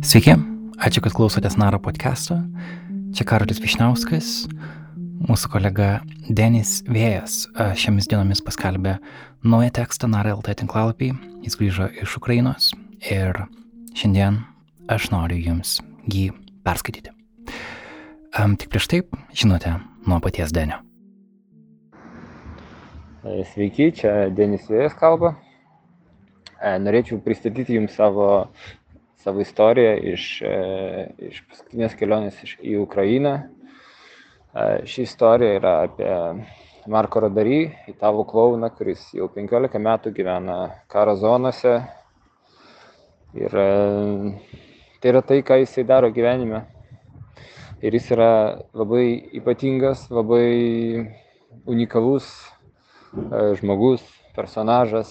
Sveiki, ačiū, kad klausotės Naro podcast'o. Čia Karolis Višniauskas, mūsų kolega Denis Vėjas šiomis dienomis paskelbė naują tekstą Naro LT tinklalapį. Jis grįžo iš Ukrainos ir šiandien aš noriu jums jį perskaityti. Tik prieš taip, žinote, nuo paties Denio. Sveiki, čia Denis Vėjas kalba. Norėčiau pristatyti jums savo savo istoriją iš, e, iš paskutinės kelionės į Ukrainą. E, ši istorija yra apie Marko Rodary, italų klauną, kuris jau 15 metų gyvena karo zonose. Ir e, tai yra tai, ką jisai daro gyvenime. Ir jis yra labai ypatingas, labai unikalus žmogus, personažas,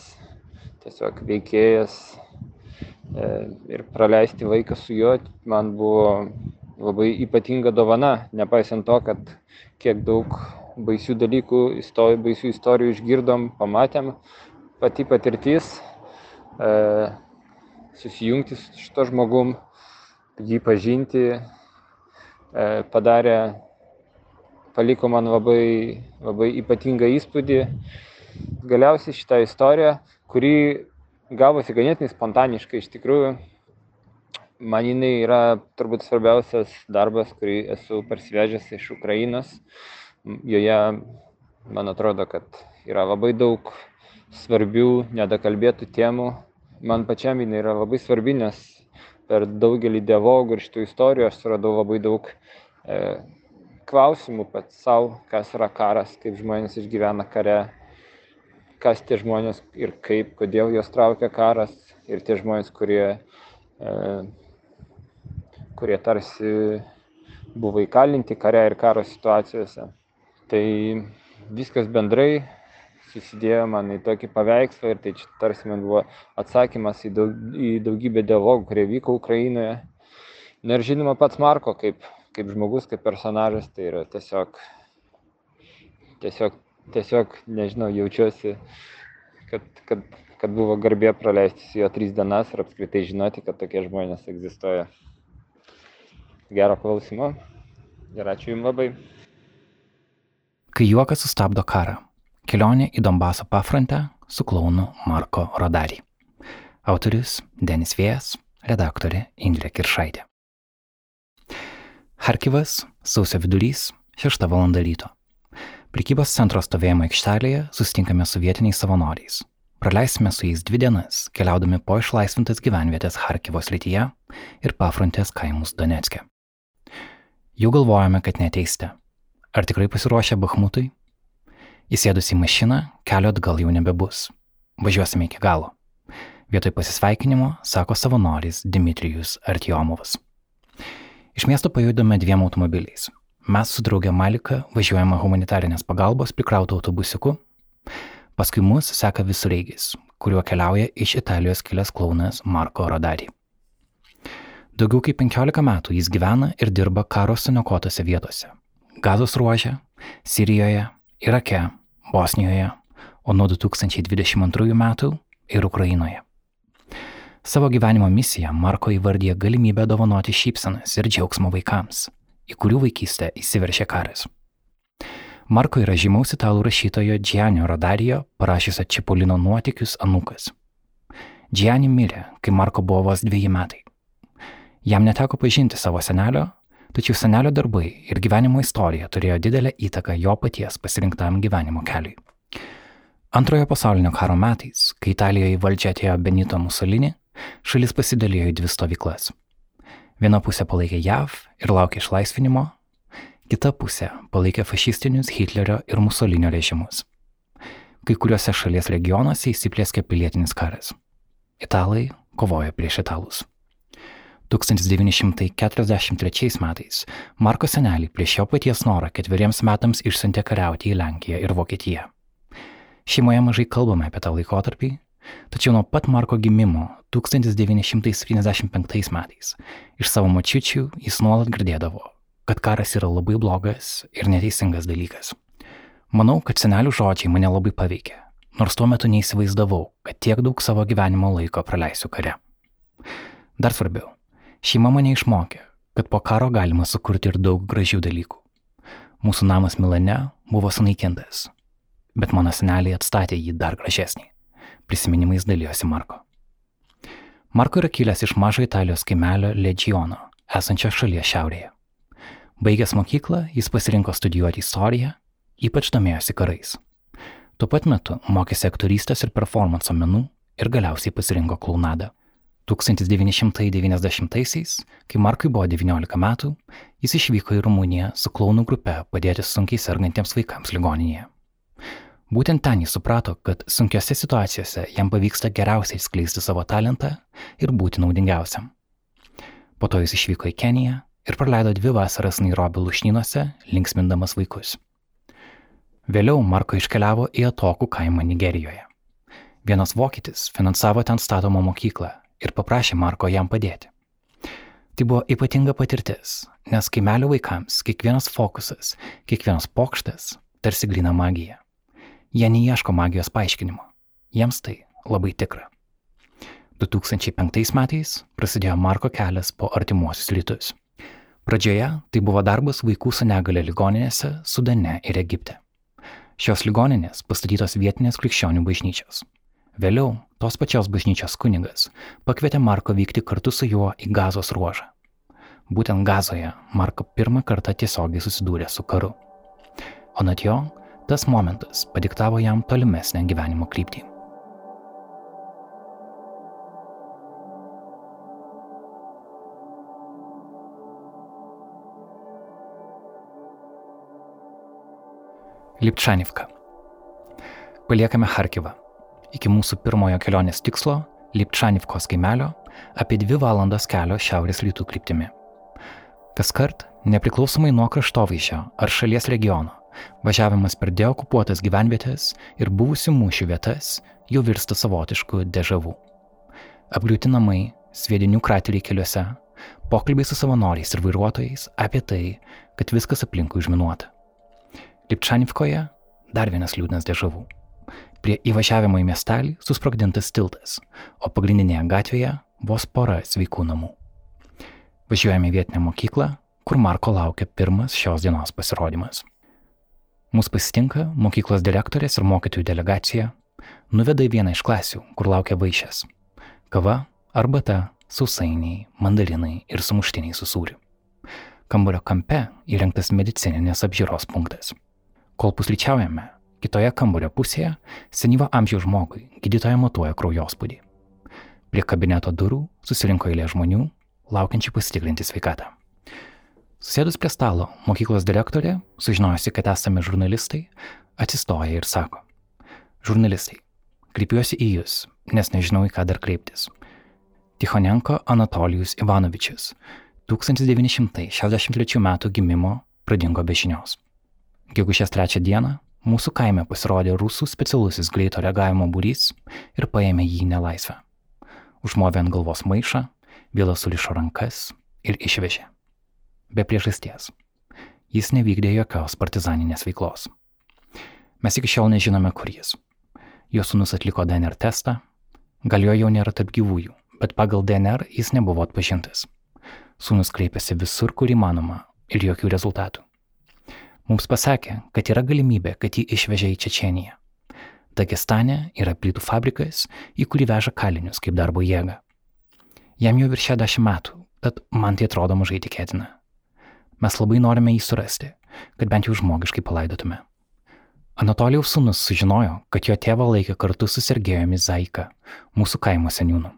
tiesiog veikėjas, ir praleisti laiką su juo man buvo labai ypatinga dovana, nepaisant to, kad kiek daug baisių dalykų, istori, baisių istorijų išgirdom, pamatėm, pati patirtis, e, susijungti su šito žmogum, jį pažinti, e, padarė, paliko man labai, labai ypatingą įspūdį. Galiausiai šitą istoriją, kuri gavosi ganėtinai spontaniškai iš tikrųjų. Man jinai yra turbūt svarbiausias darbas, kurį esu parsivežęs iš Ukrainos. Joje, man atrodo, kad yra labai daug svarbių, nedakalbėtų temų. Man pačiam jinai yra labai svarbi, nes per daugelį dialogų ir šitų istorijų aš suradau labai daug e, klausimų pats savo, kas yra karas, kaip žmonės išgyvena kare, kas tie žmonės ir kaip, kodėl juos traukia karas ir tie žmonės, kurie, e, kurie tarsi buvo įkalinti kare ir karo situacijose. Tai viskas bendrai susidėjo man į tokį paveikslą ir tai tarsi man buvo atsakymas į, daug, į daugybę dialogų, kurie vyko Ukrainoje. Na ir žinoma, pats Marko kaip, kaip žmogus, kaip personažas, tai yra tiesiog, tiesiog tiesiog nežinau jaučiuosi kad kad kad buvo garbė praleisti su juo tris dienas ir apskritai žinoti kad tokie žmonės egzistuoja gero klausymo ir ačiū jums labai kai juokas sustabdo karą kelionė į donbaso pafrontę su klounu marko rodari autorius denis vėjas redaktorė indrė kiršaitė Harkivas, sausio vidurys, 6 val. ryto. Prekybos centro stovėjimo aikštelėje susitinkame su vietiniais savanoriais. Praleisime su jais dvi dienas, keliaudami po išlaisvintas gyvenvietės Harkivo srityje ir pafrontės kaimus Donetskė. Jau galvojame, kad neteiste. Ar tikrai pasiruošę Bahmutui? Įsėdus į mašiną, kelio atgal jau nebebus. Važiuosime iki galo. Vietoj pasisveikinimo, sako savanoris Dimitrijus Artiomovas. Iš miesto pajudome dviem automobiliais mes su drauge Malika važiuojame humanitarinės pagalbos prikrautų autobusiuku, paskui mus seka visureigis, kuriuo keliauja iš Italijos kilęs klaunas Marko Rodari. Daugiau kaip 15 metų jis gyvena ir dirba karo suniokotose vietose - Gazos ruožė, Sirijoje, Irake, Bosnijoje, o nuo 2022 metų ir Ukrainoje. Savo gyvenimo misiją Marko įvardyja galimybę dovanoti šypsenas ir džiaugsmo vaikams į kurių vaikystę įsiveržė karas. Marko yra žymaus italų rašytojo Gianni Rodarijo parašysio Čipolino nuotykius Anukas. Gianni mirė, kai Marko buvo vos dviejai metai. Jam neteko pažinti savo senelio, tačiau senelio darbai ir gyvenimo istorija turėjo didelę įtaką jo paties pasirinktam gyvenimo keliui. Antrojo pasaulinio karo metais, kai Italijoje į valdžią atėjo Benito Mussolini, šalis pasidalijo į dvi stovyklas Viena pusė palaikė JAV ir laukė išlaisvinimo, kita pusė palaikė fašistinius Hitlerio ir Musolinio režimus. Kai kuriuose šalies regionuose įsiplėskė pilietinis karas. Italai kovojo prieš italus. 1943 metais Marko senelį prieš jo paties norą ketveriems metams išsiuntė kariauti į Lenkiją ir Vokietiją. Šeimoje mažai kalbame apie tą laikotarpį, Tačiau nuo pat Marko gimimo 1975 metais iš savo mačiučių jis nuolat girdėdavo, kad karas yra labai blogas ir neteisingas dalykas. Manau, kad senelių žodžiai mane labai paveikė, nors tuo metu neįsivaizdavau, kad tiek daug savo gyvenimo laiko praleisiu kare. Dar svarbiau, Šeima mane išmokė, kad po karo galima sukurti ir daug gražių dalykų. Mūsų namas Milane buvo sunaikintas, bet mano seneliai atstatė jį dar gražesnį. Prisiminimais dalyjosi Marko. Marko yra kilęs iš mažo Italijos kaimelio Legiono, esančio šalies šiaurėje. Baigęs mokyklą, jis pasirinko studijuoti istoriją, ypač domėjosi karais. Tuo pat metu mokėsi aktorystės ir performanso menų ir galiausiai pasirinko klaunadą. 1990-aisiais, kai Markui buvo 19 metų, jis išvyko į Rumuniją su klaunų grupe padėti sunkiai sergantiems vaikams ligoninėje. Būtent ten jis suprato, kad sunkiose situacijose jam pavyksta geriausiai skleisti savo talentą ir būti naudingiausiam. Po to jis išvyko į Keniją ir praleido dvi vasaras Nairobi lušnynuose, linksmindamas vaikus. Vėliau Marko iškeliavo į atokų kaimą Nigerijoje. Vienas vokietis finansavo ten statomą mokyklą ir paprašė Marko jam padėti. Tai buvo ypatinga patirtis, nes kaimelio vaikams kiekvienas fokusas, kiekvienas pokštas tarsi grina magija. Jie neieško magijos paaiškinimo, jiems tai labai tikra. 2005 metais prasidėjo Marko kelias po artimuosius rytus. Pradžioje tai buvo darbas vaikų su negale ligoninėse Sudane ir Egipte. Šios ligoninės pastatytos vietinės krikščionių bažnyčios. Vėliau tos pačios bažnyčios kunigas pakvietė Marko vykti kartu su juo į gazos ruožą. Būtent gazoje Marko pirmą kartą tiesiogiai susidūrė su karu. O net jo, tas momentas padiktavo jam tolimesnę gyvenimo kryptį. Lipčanivka. Paliekame Harkivą iki mūsų pirmojo kelionės tikslo, Lipčanivkos kaimelio, apie dvi valandas kelio šiaurės rytų kryptimi. Kaskart, nepriklausomai nuo kraštovaizdžio ar šalies regiono, važiavimas per deokupuotas gyvenvietės ir buvusių mūšių vietas jau virsta savotišku dežavu. Apgliūti namai, sviedinių krateriai keliuose, pokalbiai su savanoriais ir vairuotojais apie tai, kad viskas aplinkui užminuota. Lipčanivkoje dar vienas liūdnas dežavų. Prie įvažiavimo į miestelį susprogdintas tiltas, o pagrindinėje gatvėje vos pora sveikų namų. Važiuojame į vietinę mokyklą, kur Marko laukia pirmas šios dienos pasirodymas. Mūsų pasitinka mokyklos direktorės ir mokytojų delegacija, nuveda į vieną iš klasių, kur laukia vaišės - kava, arbata, sausainiai, mandarinai ir sumuštiniai su sūriu. Kambario kampe įrengtas medicininės apžiūros punktas. Kol pusryčiaujame, Kitoje kambario pusėje senyvo amžiaus žmogui gydytoja matuoja kraujospūdį. Prie kabineto durų susirinko eilė žmonių, laukiančių pasitikrinti sveikatą. Susėdus prie stalo, mokyklos direktorė, sužinojusi, kad esame žurnalistai, atsistoja ir sako. Žurnalistai, kreipiuosi į jūs, nes nežinau, į ką dar kreiptis. Tichonenko Anatolijus Ivanovičius, 1963 m. gimimo, pradingo be žinios. Gegužės trečią dieną Mūsų kaime pasirodė rusų specialusis greito reagavimo būrys ir paėmė jį nelaisvę. Užmovė ant galvos maišą, vėlą sulišo rankas ir išvežė. Be priežasties. Jis nevykdė jokios partizaninės veiklos. Mes iki šiol nežinome, kur jis. Jo sunus atliko DNR testą, gal jo jau nėra tarp gyvųjų, bet pagal DNR jis nebuvo atpažintas. Sūnus kreipėsi visur, kur įmanoma ir jokių rezultatų. Mums pasakė, kad yra galimybė, kad jį išvežė į Čečeniją. Dagestane yra plytų fabrikas, į kurį veža kalinius kaip darbo jėgą. Jam jau virš 60 metų, tad man tai atrodo mažai tikėtina. Mes labai norime jį surasti, kad bent jau žmogiškai palaidotume. Anatolijaus sūnus sužinojo, kad jo tėvą laikė kartu su Sergejumi Zaika, mūsų kaimo seniūnu.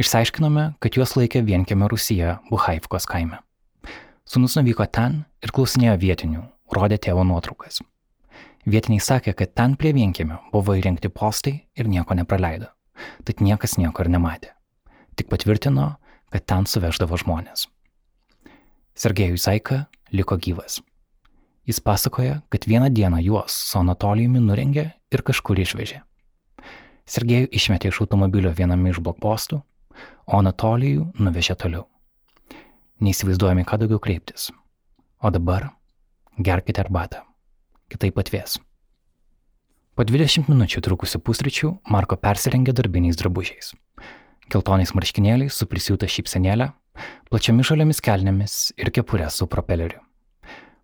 Išsiaiškinome, kad juos laikė vienkiame Rusija Buhaivkos kaime. Sūnus nuvyko ten ir klausinėjo vietinių, rodė tėvo nuotraukas. Vietiniai sakė, kad ten prie vienkėmio buvo įrengti postai ir nieko nepraleido. Tad niekas nieko ir nematė. Tik patvirtino, kad ten suveždavo žmonės. Sergejus Zaika liko gyvas. Jis pasakoja, kad vieną dieną juos su Anatolijumi nurengė ir kažkur išvežė. Sergejų išmetė iš automobilio viename iš blokpostų, o Anatolijų nuvežė toliau. Neįsivaizduojame, ką daugiau kreiptis. O dabar gerkite arbatą. Kitaip atvės. Po 20 minučių trukusių pusryčių Marko persirengė darbiniais drabužiais. Keltoniais marškinėliais su prisiūta šypsenėlė, plačiamis žaliomis kelnėmis ir kepurė su propeleriu.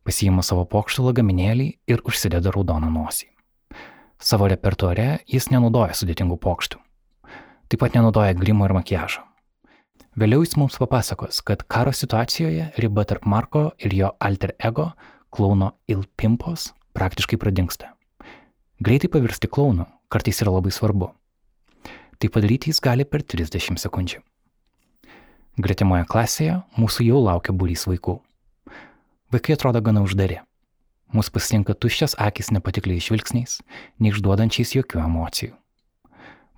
Pasijima savo pokštų lagaminėlį ir užsideda raudoną nosį. Savo repertuare jis nenaudoja sudėtingų pokštų. Taip pat nenaudoja grimo ir makiažo. Vėliau jis mums papasakos, kad karo situacijoje riba tarp Marko ir jo alter ego, klauno Ilpimpos, praktiškai pradingsta. Greitai pavirsti klaunu kartais yra labai svarbu. Tai padaryti jis gali per 30 sekundžių. Gretimoje klasėje mūsų jau laukia būrys vaikų. Vaikai atrodo gana uždari. Mūsų pasitinka tuščias akis nepatikliai žvilgsniais, neišduodančiais jokių emocijų.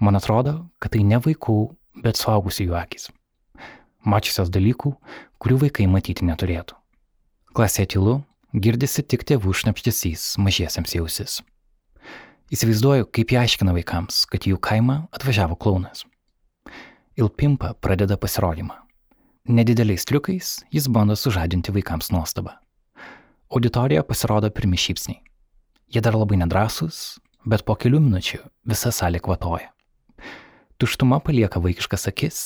Man atrodo, kad tai ne vaikų, bet suaugusių jų akis. Mačiusios dalykų, kurių vaikai matyti neturėtų. Klasėje tylu, girdisi tik tėvų šnapštesys mažiesiams jausis. Įsivaizduoju, kaip jie aiškina vaikams, kad jų kaimą atvažiavo klaunas. Ilpimpa pradeda pasirodymą. Nedideliais triukais jis bando sužadinti vaikams nuostabą. Auditorija pasirodo pirmi šypsniai. Jie dar labai nedrasus, bet po kelių minučių visa salė kvatoja. Tuštuma palieka vaikiškas akis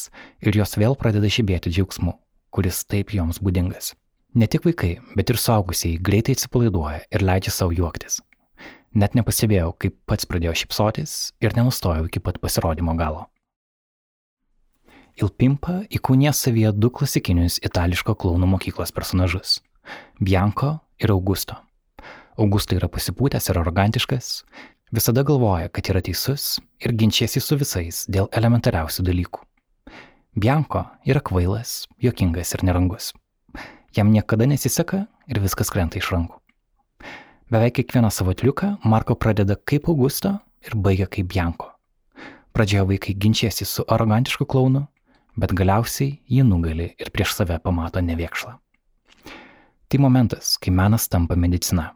ir jos vėl pradeda žibėti džiaugsmu, kuris taip joms būdingas. Ne tik vaikai, bet ir suaugusiai greitai atsipalaiduoja ir leidžia savo juoktis. Net nepastebėjau, kaip pats pradėjau šypsotis ir nenustojau iki pat pasirodymo galo. Ilpimpa įkūnė savyje du klasikinius itališko klaunų mokyklos personažus - Bianco ir Augusto. Augusto yra pasipūtęs ir arogantiškas, visada galvoja, kad yra teisus ir ginčiasi su visais dėl elementariausių dalykų. Bianco yra kvailas, jokingas ir nerangus. Jam niekada nesiseka ir viskas krenta iš rankų. Beveik kiekvieną savo triuką Marko pradeda kaip Augusto ir baigia kaip Bianko. Pradžioje vaikai ginčiasi su arogantišku klaunu, bet galiausiai jį nugali ir prieš save pamato neviekšlą. Tai momentas, kai menas tampa medicina.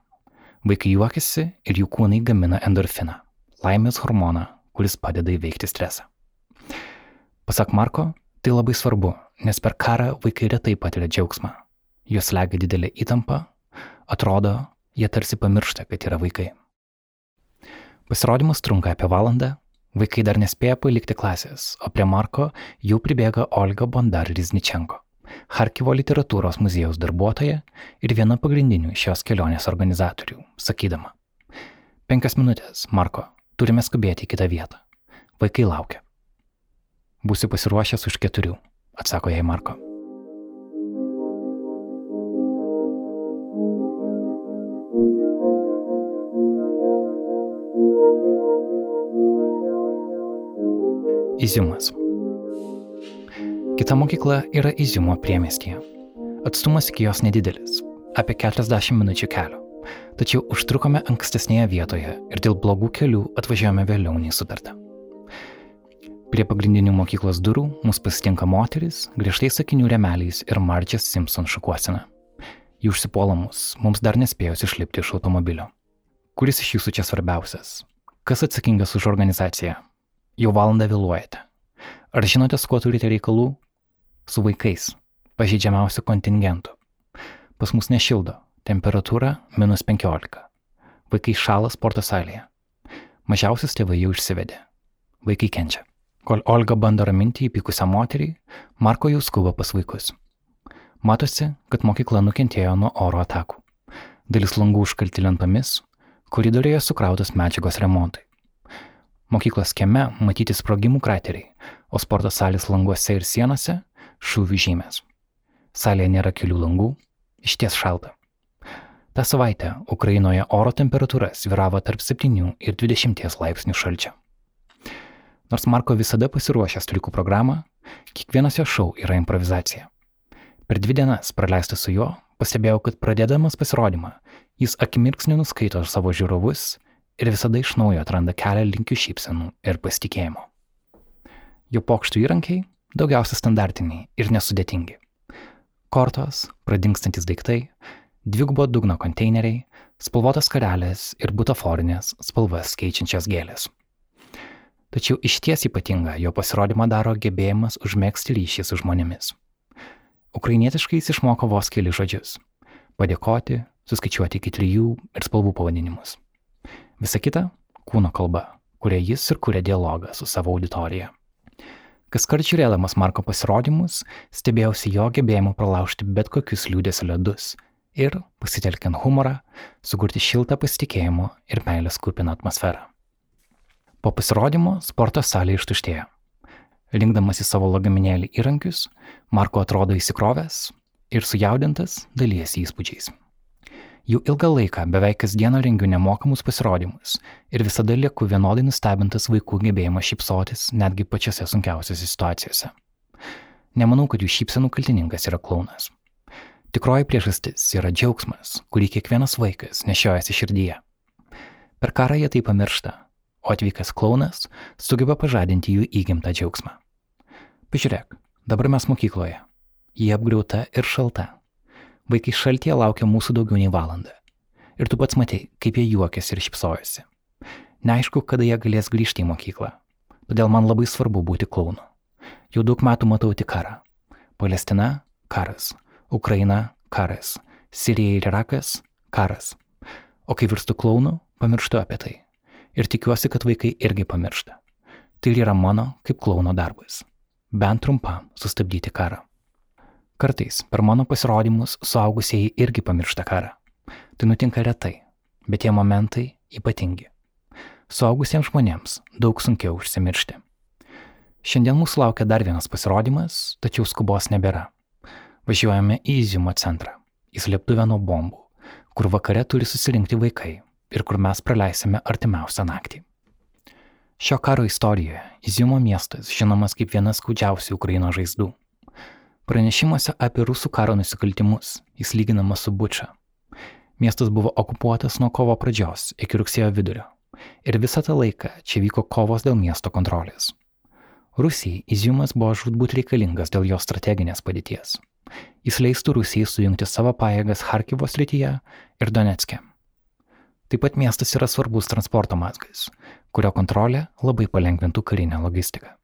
Vaikai juokiasi ir jų kūnai gamina endorfiną - laimės hormoną, kuris padeda įveikti stresą. Pasak Marko, tai labai svarbu, nes per karą vaikai retai patiria džiaugsmą. Juos lega didelė įtampa, atrodo, jie tarsi pamiršta, kad yra vaikai. Pasirodymas trunka apie valandą, vaikai dar nespėja palikti klasės, o prie Marko jau pribėga Olga Bondar Rizničenko, Harkivo literatūros muziejaus darbuotoja ir viena pagrindinių šios kelionės organizatorių, sakydama, penkias minutės, Marko, turime skubėti į kitą vietą. Vaikai laukia. Būsiu pasiruošęs už keturių, atsako jai Marko. Iziumas. Kita mokykla yra Iziumo priemestėje. Atstumas iki jos nedidelis - apie 40 minučių kelio. Tačiau užtrukome ankstesnėje vietoje ir dėl blogų kelių atvažiavome vėliau nei sutarta. Prie pagrindinių mokyklos durų mus pasitinka moteris, griežtai sakinių remeliais ir Marčias Simpson šukuosina. Jų užsipuola mus, mums dar nespėjus išlipti iš automobilio. Kuris iš jūsų čia svarbiausias? Kas atsakingas už organizaciją? Jau valandą vėluojate. Ar žinote, su kuo turite reikalų? Su vaikais, pažeidžiamiausių kontingentų. Pas mus nešildo, temperatūra minus 15. Vaikai šala sporto salėje. Mažiausias tėvai jau išsivedė. Vaikai kenčia. Kol Olga bando raminti įpykusią moterį, Marko jau skuba pas vaikus. Matosi, kad mokykla nukentėjo nuo oro atakų. Dalis langų užkalti lentomis, koridoriuje sukrautos medžiagos remontui. Mokyklos kieme matyti sprogimų krateriai, o sporto salės languose ir sienose šūvių žymės. Salėje nėra kelių langų, iš ties šalta. Ta savaitę Ukrainoje oro temperatūra sviravo tarp 7 ir 20 laipsnių šalčio. Nors Marko visada pasiruošęs triukų programą, kiekvienas jo šou yra improvizacija. Per dvi dienas praleistas su juo, pastebėjau, kad pradėdamas pasirodymą, jis akimirksniu nuskaito savo žiūrovus ir visada iš naujo atranda kelią linkių šypsenų ir pasitikėjimo. Jo pokštų įrankiai daugiausia standartiniai ir nesudėtingi. Kortos, pradingstantis daiktai, dvigubo dugno konteineriai, spalvotos karelės ir butaforinės spalvas keičiančios gėlės. Tačiau iš ties ypatinga jo pasirodymą daro gebėjimas užmėgsti ryšį su žmonėmis. Ukrainietiškai jis išmoko vos keli žodžius - padėkoti, suskaičiuoti iki trijų ir spalvų pavadinimus. Visa kita - kūno kalba, kuria jis ir kuria dialogą su savo auditorija. Kas kart žiūrėdamas Marko pasirodymus, stebėjausi jo gebėjimu pralaužti bet kokius liūdės ledus ir, pasitelkiant humorą, sukurti šiltą pasitikėjimo ir meilės kupiną atmosferą. Po pasirodymo sporto salė ištuštėjo. Linkdamas į savo lagaminėlį įrankius, Marko atrodo įsikrovęs ir sujaudintas dalyjasi įspūdžiais. Jau ilgą laiką beveik kasdieną rengiu nemokamus pasirodymus ir visada lieku vienodai nustebintas vaikų gebėjimo šypsotis netgi pačiose sunkiausiose situacijose. Nemanau, kad jų šypsenų kaltininkas yra klaunas. Tikroji priežastis yra džiaugsmas, kurį kiekvienas vaikas nešiojasi širdyje. Per karą jie tai pamiršta, o atvykęs klaunas sugeba pažadinti jų įgimtą džiaugsmą. Pažiūrėk, dabar mes mokykloje. Jie apgriauta ir šalta. Vaikai šaltie laukia mūsų daugiau nei valandą. Ir tu pats matei, kaip jie juokiasi ir šipsojasi. Neaišku, kada jie galės grįžti į mokyklą. Todėl man labai svarbu būti klaunu. Jau daug metų matau tik karą. Palestina - karas. Ukraina - karas, Sirija ir Irakas - karas. O kai virstu klaunu, pamirštu apie tai. Ir tikiuosi, kad vaikai irgi pamiršta. Tai yra mano kaip klauno darbas. Bent trumpam sustabdyti karą. Kartais per mano pasirodymus suaugusieji irgi pamiršta karą. Tai nutinka retai, bet tie momentai ypatingi. Suaugusiems žmonėms daug sunkiau užsimiršti. Šiandien mūsų laukia dar vienas pasirodymas, tačiau skubos nebėra. Važiuojame į Izimo centrą, į slėptuvę nuo bombų, kur vakare turi susirinkti vaikai ir kur mes praleisime artimiausią naktį. Šio karo istorijoje Izimo miestas žinomas kaip vienas skaudžiausių Ukraino žaizdų. Pranešimuose apie rusų karo nusikaltimus jis lyginamas su Bučia. Miestas buvo okupuotas nuo kovo pradžios iki rugsėjo vidurio ir visą tą laiką čia vyko kovos dėl miesto kontrolės. Rusijai Iziumas buvo žudbūt reikalingas dėl jo strateginės padėties. Jis leistų Rusijai sujungti savo pajėgas Harkivo srityje ir Donetske. Taip pat miestas yra svarbus transporto mazgas, kurio kontrolė labai palengvintų karinę logistiką.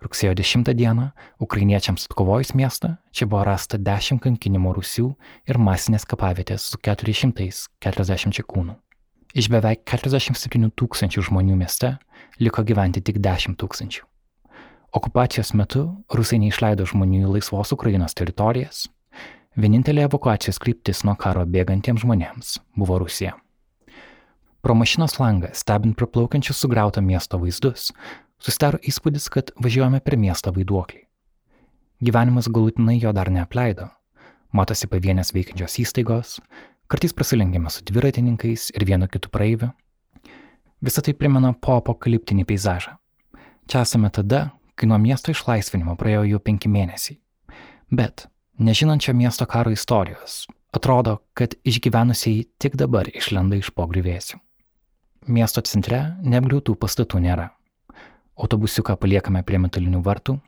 Rugsėjo 10 dieną ukrainiečiams atkovojus miestą, čia buvo rasta 10 kankinimo rusių ir masinės kapavietės su 440 kūnų. Iš beveik 47 tūkstančių žmonių mieste liko gyventi tik 10 tūkstančių. Okupacijos metu rusai neišleido žmonių į laisvos Ukrainos teritorijas. Vienintelė evakuacijos kryptis nuo karo bėgantiems žmonėms buvo Rusija. Pro mašinos langą, stebint praplaukiančius sugriauto miesto vaizdus, susidaro įspūdis, kad važiuojame per miestą vaiduoklį. Gyvenimas galutinai jo dar neapleido. Matosi pavienės veikiančios įstaigos, kartais prasilengiame su dviratininkais ir vienu kitu praeiviu. Visą tai primena po apokaliptinį peizažą. Čia esame tada, kai nuo miesto išlaisvinimo praėjo jau penki mėnesiai. Bet, nežinant šio miesto karo istorijos, atrodo, kad išgyvenusiai tik dabar išlenda iš pogrįvėsių. Miesto centre neapgriautų pastatų nėra. Autobusiuką paliekame prie metalinių vartų,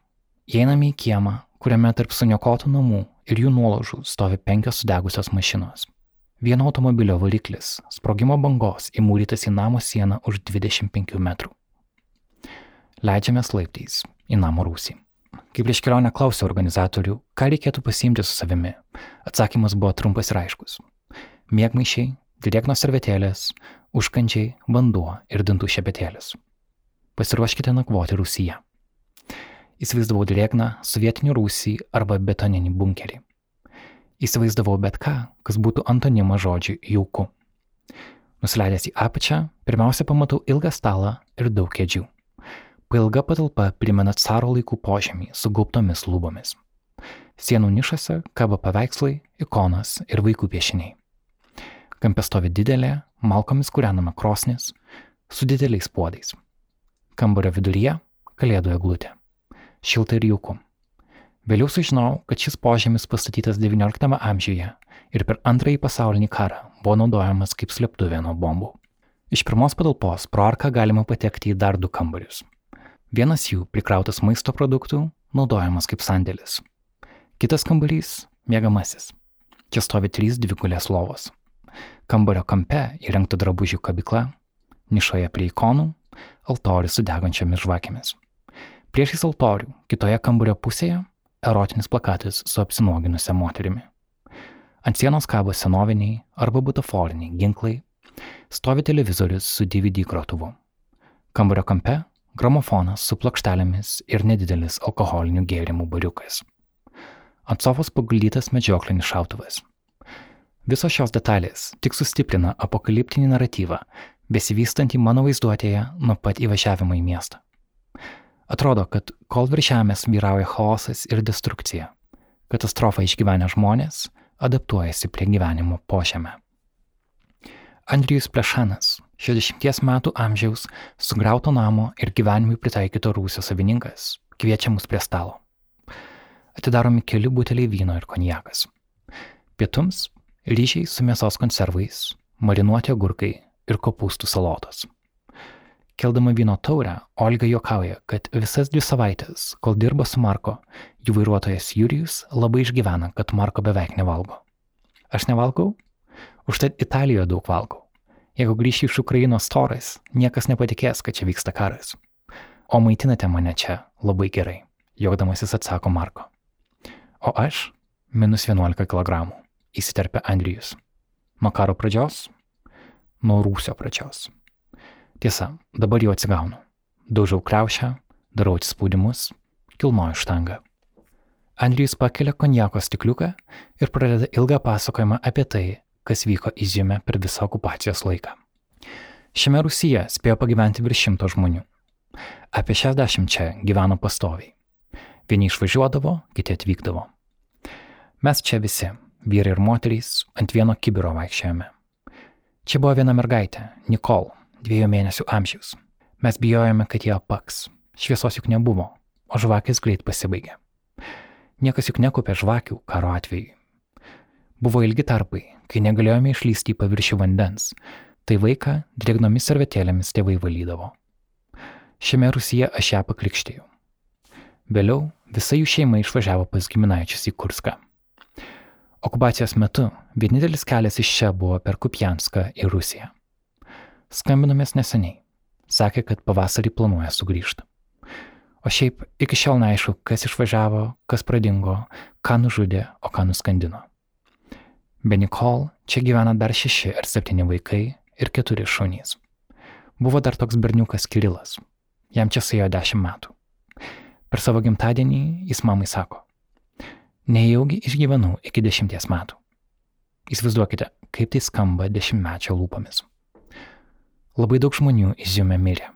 įeiname į kiemą, kuriame tarp suniokotų namų ir jų nuolaužų stovi penkios sudegusios mašinos. Vieno automobilio variklis sprogimo bangos įmūrytas į namo sieną už 25 metrų. Leidžiamės laiptais į namo rūsį. Kai prieš kelionę klausiau organizatorių, ką reikėtų pasiimti su savimi, atsakymas buvo trumpas ir aiškus. Mėgmaišiai, drėgnos servetėlės, užkandžiai, vanduo ir dantų šepetėlis. Pasiruoškite nakvoti Rusiją. Įsivaizdavau drėgną sovietinį rūsį arba betoninį bunkerį. Įsivaizdavau bet ką, kas būtų antonimas žodžiui jauku. Nusileidęs į apačią, pirmiausia pamatau ilgą stalą ir daug kėdžių. Pailga patalpa primena caro laikų požemį su gaubtomis lūbomis. Sienų nišose kabo paveikslai, ikonas ir vaikų piešiniai. Kampe stovi didelė, malkomis kūrenama krosnis su dideliais puodais. Kambario viduryje - kalėdų eglutė. Šilta ir jauku. Vėliau sužinojau, kad šis požemis pastatytas XIX amžiuje ir per antrąjį pasaulinį karą buvo naudojamas kaip slėptuvė nuo bombų. Iš pirmos patalpos pro arką galima patekti į dar du kambarius. Vienas jų prikrautas maisto produktų, naudojamas kaip sandėlis. Kitas kambarys - mėgamasis. Čia stovi trys dvigulės lovos. Kambario kampe įrengta drabužių kabikla, nišoje prie ikonų, altorius su degančiomis žvakėmis. Priešais altorių, kitoje kambario pusėje - erotinis plakatas su apsinuoginusią moterimi. Ant sienos kabo senoviniai arba butaforiniai ginklai, stovi televizorius su DVD grotuvu. Kambario kampe gramofonas su plokštelėmis ir nedidelis alkoholinių gėrimų bariukas. Ant sofos paguldytas medžioklinis šautuvas. Visos šios detalės tik sustiprina apokaliptinį naratyvą, besivystantį mano vaizduotėje nuo pat įvažiavimo į miestą. Atrodo, kad kol virš žemės vyrauja chaosas ir destrukcija, katastrofą išgyvenę žmonės adaptuojasi prie gyvenimo požemę. Andrijus Plešanas, 60 metų amžiaus, sugriauto namo ir gyvenimui pritaikyto rūsio savininkas, kviečia mus prie stalo. Atidaromi keli buteliai vyno ir konjakas. Pietums - ryžiai su mėsos konservais, marinuoti agurkai ir kopūstų salotos. Keldama vyno taurę, Olga juokauja, kad visas dvi savaitės, kol dirba su Marko, jų vairuotojas Jurijus labai išgyvena, kad Marko beveik nevalgo. Aš nevalgau? Užtat Italijoje daug valgau. Jeigu grįšiu iš Ukrainos storas, niekas nepatikės, kad čia vyksta karas. O maitinate mane čia labai gerai, juokdamasis atsako Marko. O aš - minus 11 kg, įsiterpia Andrijus. Nuo karo pradžios? Nuo rūsio pradžios. Tiesa, dabar jau atsigaunu. Daužau kreušę, darau atsispaudimus, kilnoju štangą. Andrijus pakelia konjako stikliuką ir pradeda ilgą pasakojimą apie tai, kas vyko Izjume per visą okupacijos laiką. Šiame Rusija spėjo pagyventi virš šimto žmonių. Apie 60 čia gyveno pastoviai. Vieni išvažiuodavo, kiti atvykdavo. Mes čia visi, vyrai ir moterys, ant vieno kibiro vaikščiojame. Čia buvo viena mergaitė, Nikol, dviejų mėnesių amžiaus. Mes bijojome, kad jie apaks. Šviesos juk nebuvo, o žvakės greit pasibaigė. Niekas juk nekopė žvakių karo atveju. Buvo ilgi tarpai, kai negalėjome išlysti į paviršių vandens, tai vaiką drėgnomis servetėlėmis tėvai valydavo. Šiame Rusija aš ją paklikštėjau. Vėliau visa jų šeima išvažiavo pas giminaičius į Kurską. Okupacijos metu vienintelis kelias iš čia buvo per Kupjanską į Rusiją. Skambinomės neseniai. Sakė, kad pavasarį planuoja sugrįžti. O šiaip iki šiol neaišku, kas išvažiavo, kas pradingo, ką nužudė, o ką nuskandino. Be Nikol čia gyvena dar šeši ar septyni vaikai ir keturi šunys. Buvo dar toks berniukas Kirilas. Jam čia suėjo dešimt metų. Per savo gimtadienį jis mamai sako, nejaugi išgyvenau iki dešimties metų. Įsivaizduokite, kaip tai skamba dešimtmečio lūpomis. Labai daug žmonių izjume mirė.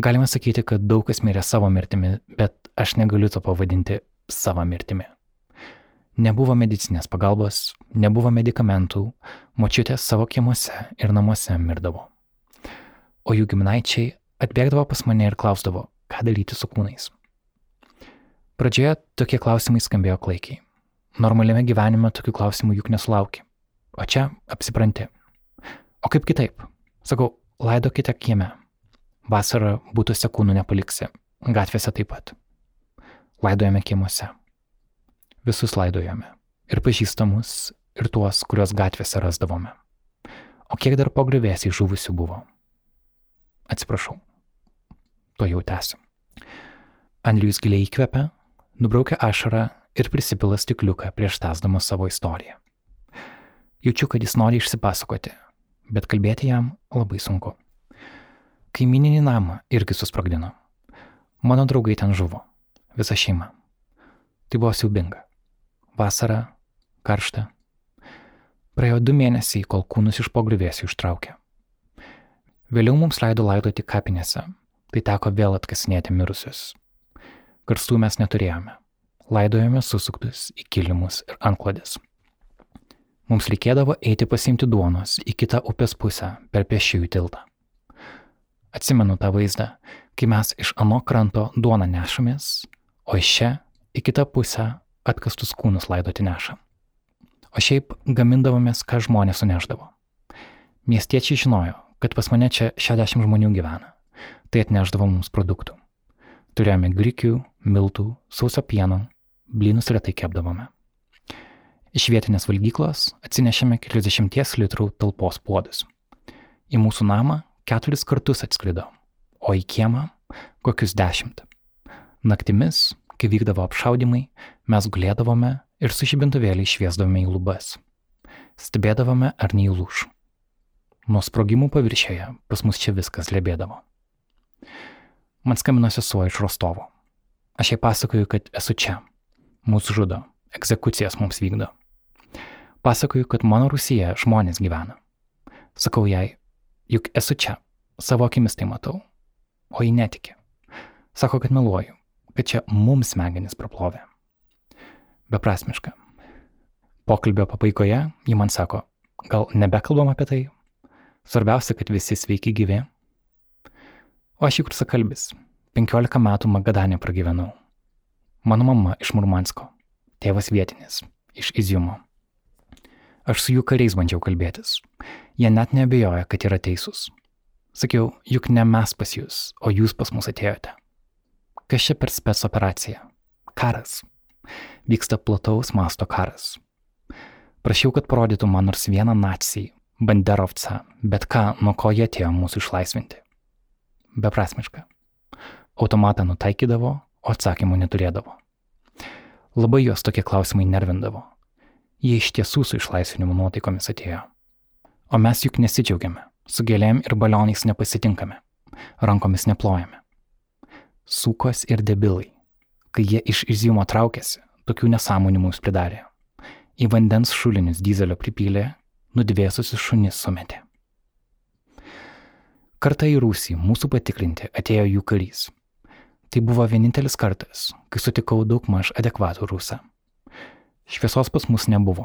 Galima sakyti, kad daug kas mirė savo mirtimi, bet aš negaliu to pavadinti savo mirtimi. Nebuvo medicinės pagalbos, nebuvo medikamentų, močiutės savo kiemuose ir namuose mirdavo. O jų giminaičiai atbėgdavo pas mane ir klausdavo, ką daryti su kūnais. Pradžioje tokie klausimai skambėjo klaikiai. Normaliame gyvenime tokių klausimų juk nesulauki. O čia apsipranti. O kaip kitaip? Sakau, laidokite kieme. Vasarą būtose kūnų nepaliksi, gatvėse taip pat. Laidojame kiemuose. Visus laidojame. Ir pažįstamus, ir tuos, kuriuos gatvėse rasdavome. O kiek dar po grįvėsiai žuvusių buvo? Atsiprašau. To jau tęsiu. Andrius giliai įkvepia, nubraukia ašarą ir prisipila stikliuką prieš tęsdamas savo istoriją. Jaučiu, kad jis nori išsipasakoti, bet kalbėti jam labai sunku. Kaimininį namą irgi susprogdino. Mano draugai ten žuvo. Visa šeima. Tai buvo siubinga. Vasara, karšta. Praėjo du mėnesiai, kol kūnus iš pogrįvėsių ištraukė. Vėliau mums leido laidoti kapinėse, tai teko vėl atkasinėti mirusius. Karstų mes neturėjome. Laidojome susuktus į kilimus ir anklodės. Mums reikėdavo eiti pasimti duonos į kitą upės pusę per pešiųjų tiltą. Atsimenu tą vaizdą, kai mes iš ano kranto duoną nešamės, o iš čia į kitą pusę atkastus kūnus laidoti nešam. O šiaip gamindavomės, ką žmonės suneždavo. Miestiečiai žinojo, kad pas mane čia 60 žmonių gyvena, tai atneždavo mums produktų. Turėjome grikių, miltų, sauso pieno, blynus retai kepdavome. Iš vietinės valgyklos atsinešėme keliasdešimties litrų talpos puodus. Į mūsų namą keturis kartus atskrido, o į kiemą kokius dešimt. Naktimis, kai vykdavo apšaudimai, mes gulėdavome ir su žibintuvėliai šviesdavome į lubas. Stebėdavome, ar neįlūš. Nuo sprogimų paviršėje pas mus čia viskas lebėdavo. Man skambino sesuo iš Rostovo. Aš jai pasakoju, kad esu čia. Mūsų žudo. Egzekucijas mums vykdo. Pasakoju, kad mano Rusija žmonės gyvena. Sakau jai, juk esu čia. Savo akimis tai matau. O ji netiki. Sako, kad meluoju. Kad čia mums smegenis praplovė. Beprasmiška. Pokalbio pabaigoje ji man sako, gal nebekalbam apie tai? Svarbiausia, kad visi sveiki gyvi. O aš juk rusakalbis. 15 metų Magadanė pragyvenau. Mano mama iš Murmansko, tėvas vietinis, iš Izjumo. Aš su jų kariais bandžiau kalbėtis. Jie net nebejoja, kad yra teisūs. Sakiau, juk ne mes pas jūs, o jūs pas mus atėjote. Kas čia per spets operacija? Karas. Vyksta plataus masto karas. Prašiau, kad parodytų man nors vieną nacijai, banderovcą, bet ką, nuo ko jie atėjo mūsų išlaisvinti. Beprasmiška. Automatą nutaikydavo, o atsakymų neturėdavo. Labai jos tokie klausimai nervindavo. Jie iš tiesų su išlaisvinimo nuotaikomis atėjo. O mes juk nesidžiaugiame, su gėlėm ir balionais nepasitinkame, rankomis neplojame. Sūkos ir debilai. Kai jie iš izjumo traukėsi, tokių nesąmonių mums pridarė. Į vandens šulinius dizelio pripylė, nudvėsusius šunis sumetė. Kartą į Rūsį mūsų patikrinti atėjo jų karys Tai buvo vienintelis kartas, kai sutikau daug maž adekvatų rusą. Šviesos pas mus nebuvo,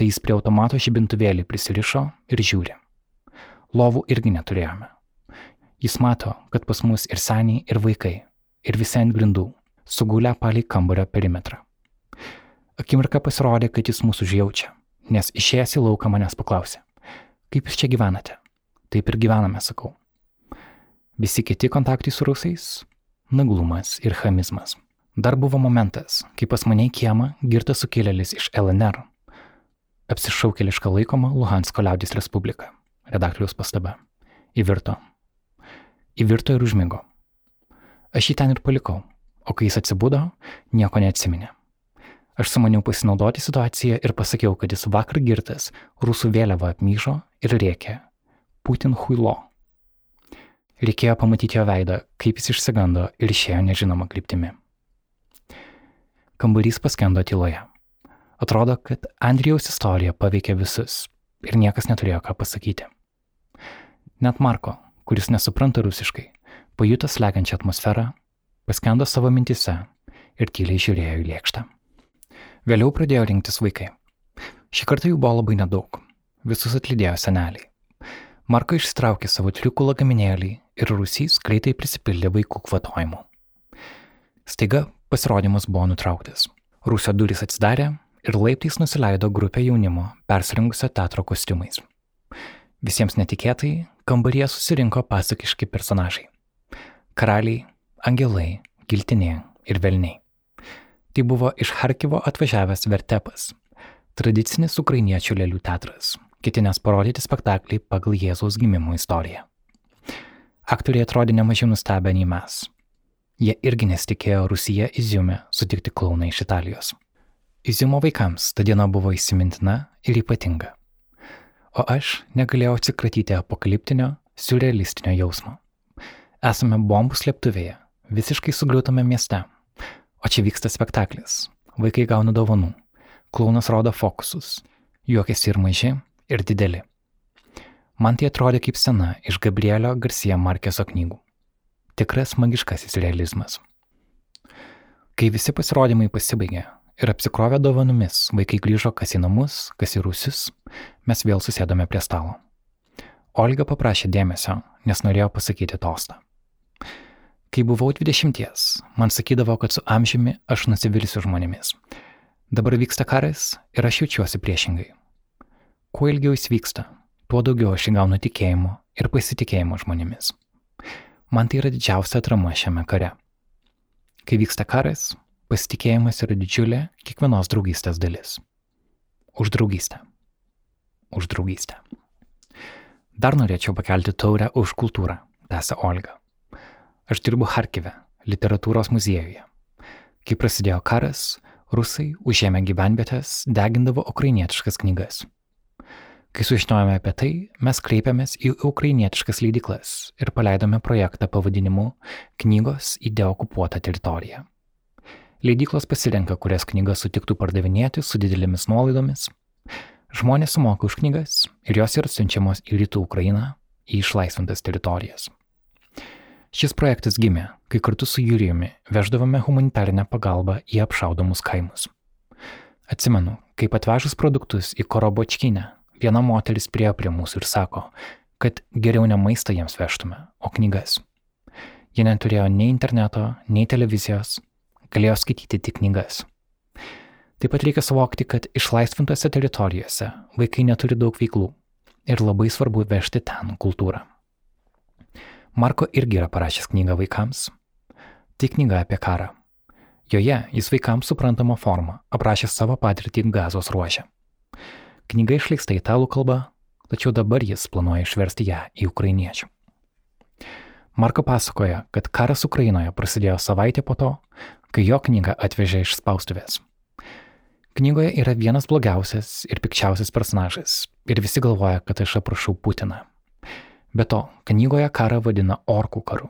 tai jis prie automato žibintuvėlį prisirišo ir žiūri. Lovų irgi neturėjome. Jis mato, kad pas mus ir seniai, ir vaikai, ir visi ant grindų, sugulę palei kambario perimetrą. Akimirka pasirodė, kad jis mūsų užjaučia, nes išėjęs į lauką manęs paklausė, kaip jūs čia gyvenate? Taip ir gyvename, sakau. Visi kiti kontaktai su rusais naglumas ir chamizmas. Dar buvo momentas, kai pas mane į kiemą girtas sukėlėlis iš LNR. Apsišaukėlišką laikoma Luhansko liaudės Respublika. Redaktoriaus pastaba. Įvirto. Įvirto ir užmigo. Aš jį ten ir palikau, o kai jis atsibudo, nieko neatsiminė. Aš sumaniau pasinaudoti situaciją ir pasakiau, kad jis vakar girtas, rusų vėliavą apmyžo ir rėkė. Putin huilo. Reikėjo pamatyti jo veidą, kaip jis išsigando ir išėjo nežinoma kryptimi. Kambarys paskendo tyloje. Atrodo, kad Andrijaus istorija paveikė visus ir niekas neturėjo ką pasakyti. Net Marko, kuris nesupranta rusiškai, pajutęs lekiančią atmosferą, paskendo savo mintise ir tyliai žiūrėjo į lėkštę. Vėliau pradėjo rinktis vaikai. Šį kartą jų buvo labai nedaug. Visus atlydėjo seneliai. Marko išsitraukė savo triukų lagaminėlį ir rusys greitai prisipildė vaikų kvatojimų. Staiga pasirodymas buvo nutrauktas. Rūsio durys atsidarė ir laiptais nusileido grupė jaunimo persirengusio teatro kostiumais. Visiems netikėtai kambaryje susirinko pasakiški personažai - karaliai, angelai, giltinė ir velniai. Tai buvo iš Harkivo atvažiavęs Vertepas, tradicinis ukrainiečių lėlių teatras, ketinęs parodyti spektaklį pagal Jėzaus gimimo istoriją. Aktoriai atrodė nemažiau nustebę nei mes. Jie irgi nesitikėjo Rusija Iziume sutikti klauną iš Italijos. Iziumo vaikams ta diena buvo įsimintina ir ypatinga. O aš negalėjau atsikratyti apokaliptinio, surrealistinio jausmo. Esame bombų slėptuvėje, visiškai sugriūtame mieste. O čia vyksta spektaklis. Vaikai gauna dovanų. Klaunas rodo fokusus. Juokiasi ir maži, ir dideli. Man tai atrodė kaip sena iš Gabrielio Garcia Markeso knygų. Tikras magiškasis realizmas. Kai visi pasirodymai pasibaigė ir apsikrovė dovanomis, vaikai grįžo kas į namus, kas į rusius, mes vėl susėdome prie stalo. Olga paprašė dėmesio, nes norėjo pasakyti tostą. Kai buvau dvidešimties, man sakydavo, kad su amžiumi aš nusivilsiu žmonėmis. Dabar vyksta karas ir aš jaučiuosi priešingai. Kuo ilgiau jis vyksta, tuo daugiau aš įgaunu tikėjimo ir pasitikėjimo žmonėmis. Man tai yra didžiausia atrama šiame kare. Kai vyksta karas, pasitikėjimas yra didžiulė kiekvienos draugystės dalis. Už draugystę. Už draugystę. Dar norėčiau pakelti taurę už kultūrą, tęsė Olga. Aš dirbu Harkive, literatūros muziejuje. Kai prasidėjo karas, rusai užėmę gyvenvietės degindavo ukrainietiškas knygas. Kai sužinojome apie tai, mes kreipėmės į ukrainietiškas leidiklas ir paleidome projektą pavadinimu Knygos į deokupuotą teritoriją. Leidyklos pasirenka, kurias knygas sutiktų pardavinėti su didelėmis nuolaidomis. Žmonės sumoka už knygas ir jos yra siunčiamos į rytų Ukrainą, į išlaisvintas teritorijas. Šis projektas gimė, kai kartu su Jurijumi veždavome humanitarinę pagalbą į apšaudomus kaimus. Atsimenu, kaip atvežus produktus į Korobočkinę, viena moteris priejo prie mūsų ir sako, kad geriau ne maistą jiems vežtume, o knygas. Jie neturėjo nei interneto, nei televizijos, galėjo skaityti tik knygas. Taip pat reikia suvokti, kad išlaisvintose teritorijose vaikai neturi daug veiklų ir labai svarbu vežti ten kultūrą. Marko irgi yra parašęs knygą vaikams. Tai knyga apie karą. Joje jis vaikams suprantama forma aprašė savo patirtį gazos ruožę. Knyga išleista italų kalba, tačiau dabar jis planuoja išversti ją į ukrainiečių. Marko pasakoja, kad karas Ukrainoje prasidėjo savaitę po to, kai jo knygą atvežė iš spaustuvės. Knygoje yra vienas blogiausias ir pikčiausias personažas ir visi galvoja, kad aš aprašau Putiną. Be to, knygoje karą vadina orkų karu.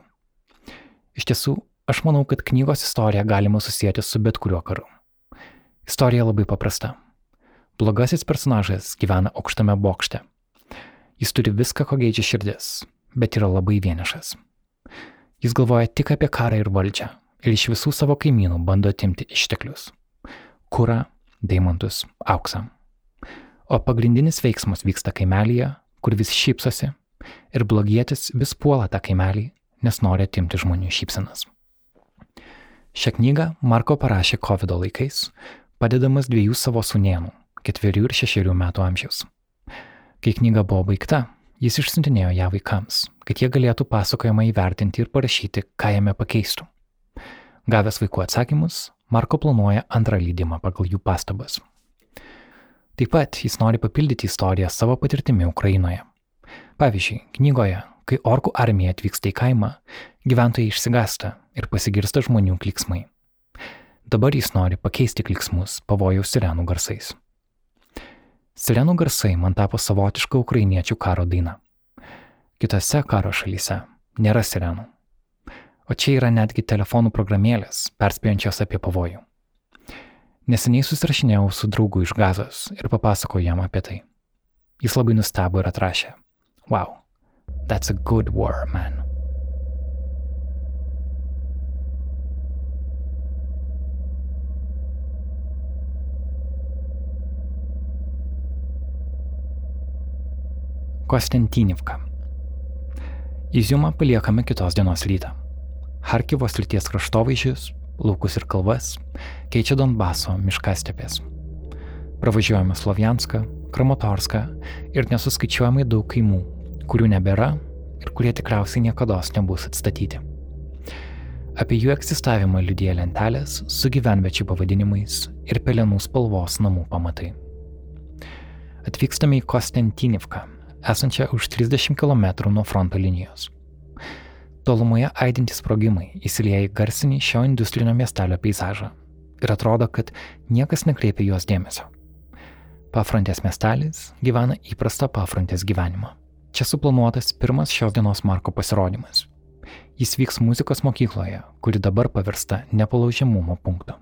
Iš tiesų, aš manau, kad knygos istoriją galima susijęti su bet kuriuo karu. Istorija labai paprasta. Blogasis personažas gyvena aukštame bokšte. Jis turi viską, ko geidžia širdis, bet yra labai vienišas. Jis galvoja tik apie karą ir valdžią ir iš visų savo kaimynų bando atimti išteklius - kurą, deimantus, auksą. O pagrindinis veiksmas vyksta kaimelyje, kur vis šypsosi ir blogietis vis puola tą kaimelį, nes nori atimti žmonių šypsenas. Šią knygą Marko parašė COVID laikais, padedamas dviejų savo sunienų ketverių ir šešerių metų amžiaus. Kai knyga buvo baigta, jis išsiuntinėjo ją vaikams, kad jie galėtų pasakojimą įvertinti ir parašyti, ką jame pakeistų. Gavęs vaikų atsakymus, Marko planuoja antrą leidimą pagal jų pastabas. Taip pat jis nori papildyti istoriją savo patirtimi Ukrainoje. Pavyzdžiui, knygoje, kai orkų armija atvyksta į kaimą, gyventojai išsigasta ir pasigirsta žmonių kliksmai. Dabar jis nori pakeisti kliksmus pavojaus sirenų garsais. Sirenų garsai man tapo savotiška ukrainiečių karo daina. Kitose karo šalyse nėra sirenų. O čia yra netgi telefonų programėlės, perspėjančios apie pavojų. Neseniai susirašinėjau su draugu iš gazos ir papasakojau jam apie tai. Jis labai nustebo ir atrašė. Wow, that's a good war, man. Kostentynivka. Izjumą paliekame kitos dienos rytą. Harkivo srities kraštovaizdžius, laukus ir kalvas keičia Donbaso miškastepės. Pravažiuojame Slovianską, Kramatorską ir nesuskaičiuojamai daug kaimų, kurių nebėra ir kurie tikriausiai niekada nebus atstatyti. Apie jų egzistavimą liudija lentelės su gyvenviečių pavadinimais ir pelenų spalvos namų pamatai. Atvykstame į Kostentinivką, esančią už 30 km nuo fronto linijos. Tolumoje aidintys sprogimai įsilieja į garsinį šio industrinio miestelio peizažą ir atrodo, kad niekas nekreipia juos dėmesio. Pafrontės miestelis gyvena įprastą pafrontės gyvenimą. Čia suplanuotas pirmas šios dienos Marko pasirodymas. Jis vyks muzikos mokykloje, kuri dabar pavirsta nepalaužiamumo punktu.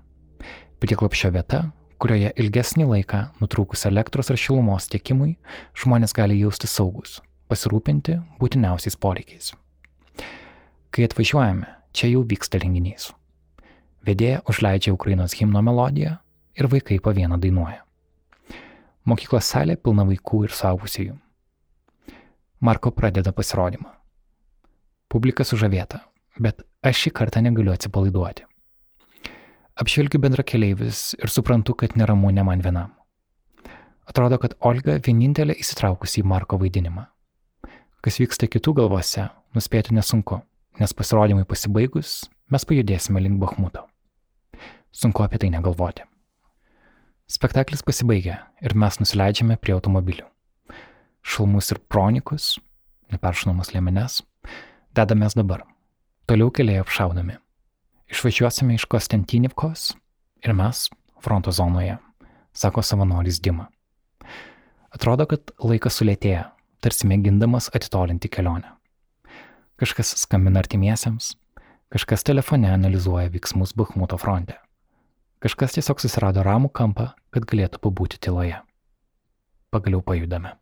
Prieklopščio vieta, kurioje ilgesnį laiką nutrūkus elektros ar šilumos tiekimui žmonės gali jausti saugus, pasirūpinti būtiniausiais poreikiais. Kai atvažiuojame, čia jau vyksta renginys. Vedėja užleidžia Ukrainos himno melodiją ir vaikai po vieną dainuoja. Mokyklos salė pilna vaikų ir suaugusiųjų. Marko pradeda pasirodymą. Publika sužavėta, bet aš šį kartą negaliu atsipalaiduoti. Apžvelgiu bendra keleivis ir suprantu, kad neramu ne man vienam. Atrodo, kad Olga vienintelė įsitraukusi į Marko vaidinimą. Kas vyksta kitų galvose, nuspėti nesunku, nes pasirodymai pasibaigus, mes pajudėsime link Bahmuto. Sunku apie tai negalvoti. Spektaklis pasibaigia ir mes nusileidžiame prie automobilių. Šalmus ir pronikus, neperšinamas liemenes, dedamės dabar. Toliau keliai apšaudami. Išvažiuosime iš Kostantinivkos ir mes fronto zonoje, sako savanoris Dima. Atrodo, kad laikas sulėtėja, tarsi mėgindamas atitolinti kelionę. Kažkas skambina artimiesiems, kažkas telefone analizuoja veiksmus Bahmuto fronte. Kažkas tiesiog susirado ramų kampą, kad galėtų pabūti tyloje. Pagaliau pajudame.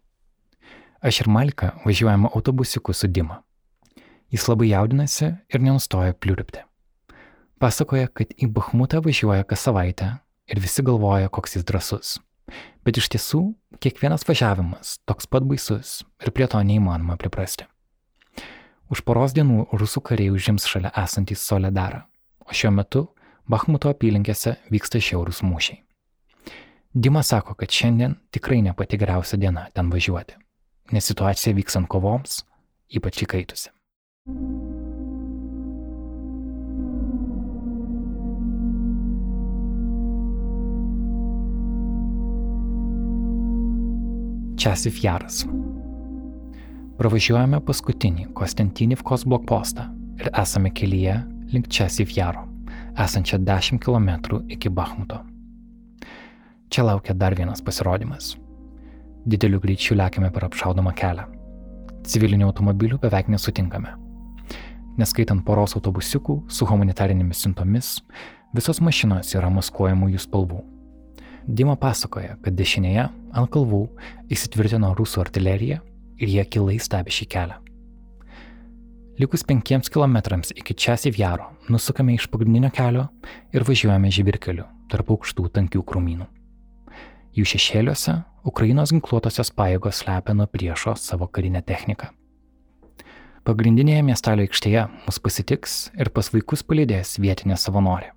Aš ir Malika važiuojame autobusiku su Dima. Jis labai jaudinasi ir nenustoja pliurpti. Pasakoja, kad į Bahmutą važiuoja kas savaitę ir visi galvoja, koks jis drasus. Bet iš tiesų, kiekvienas važiavimas toks pat baisus ir prie to neįmanoma priprasti. Už poros dienų rusų kariai užims šalia esantį Soledarą, o šiuo metu Bahmuto apylinkėse vyksta šiaurūs mūšiai. Dima sako, kad šiandien tikrai ne pati geriausia diena ten važiuoti, nes situacija vykstant kovoms ypač įkaitusi. Česif Jaras. Pravažiuojame paskutinį Konstantinivkos blokpostą ir esame kelyje link Česif Jaro, esančią 10 km iki Bahmuto. Čia laukia dar vienas pasirodymas. Dideliu greičiu lėkime per apšaudomą kelią. Civilinių automobilių beveik nesutinkame neskaitant poros autobusiukų su humanitarinėmis siuntomis, visos mašinos yra maskuojamųjų spalvų. Dima pasakoja, kad dešinėje ant kalvų įsitvirtino rusų artilerija ir jie kilai stebi šį kelią. Likus penkiems kilometrams iki Česivjaro nusukame iš pagrindinio kelio ir važiuojame žibirkeliu tarp aukštų tankių krūmynų. Jų šešėliuose Ukrainos ginkluotosios pajėgos slepia nuo priešo savo karinę techniką. Pagrindinėje miestelio aikštėje mus pasitiks ir pas vaikus palydės vietinė savanorė.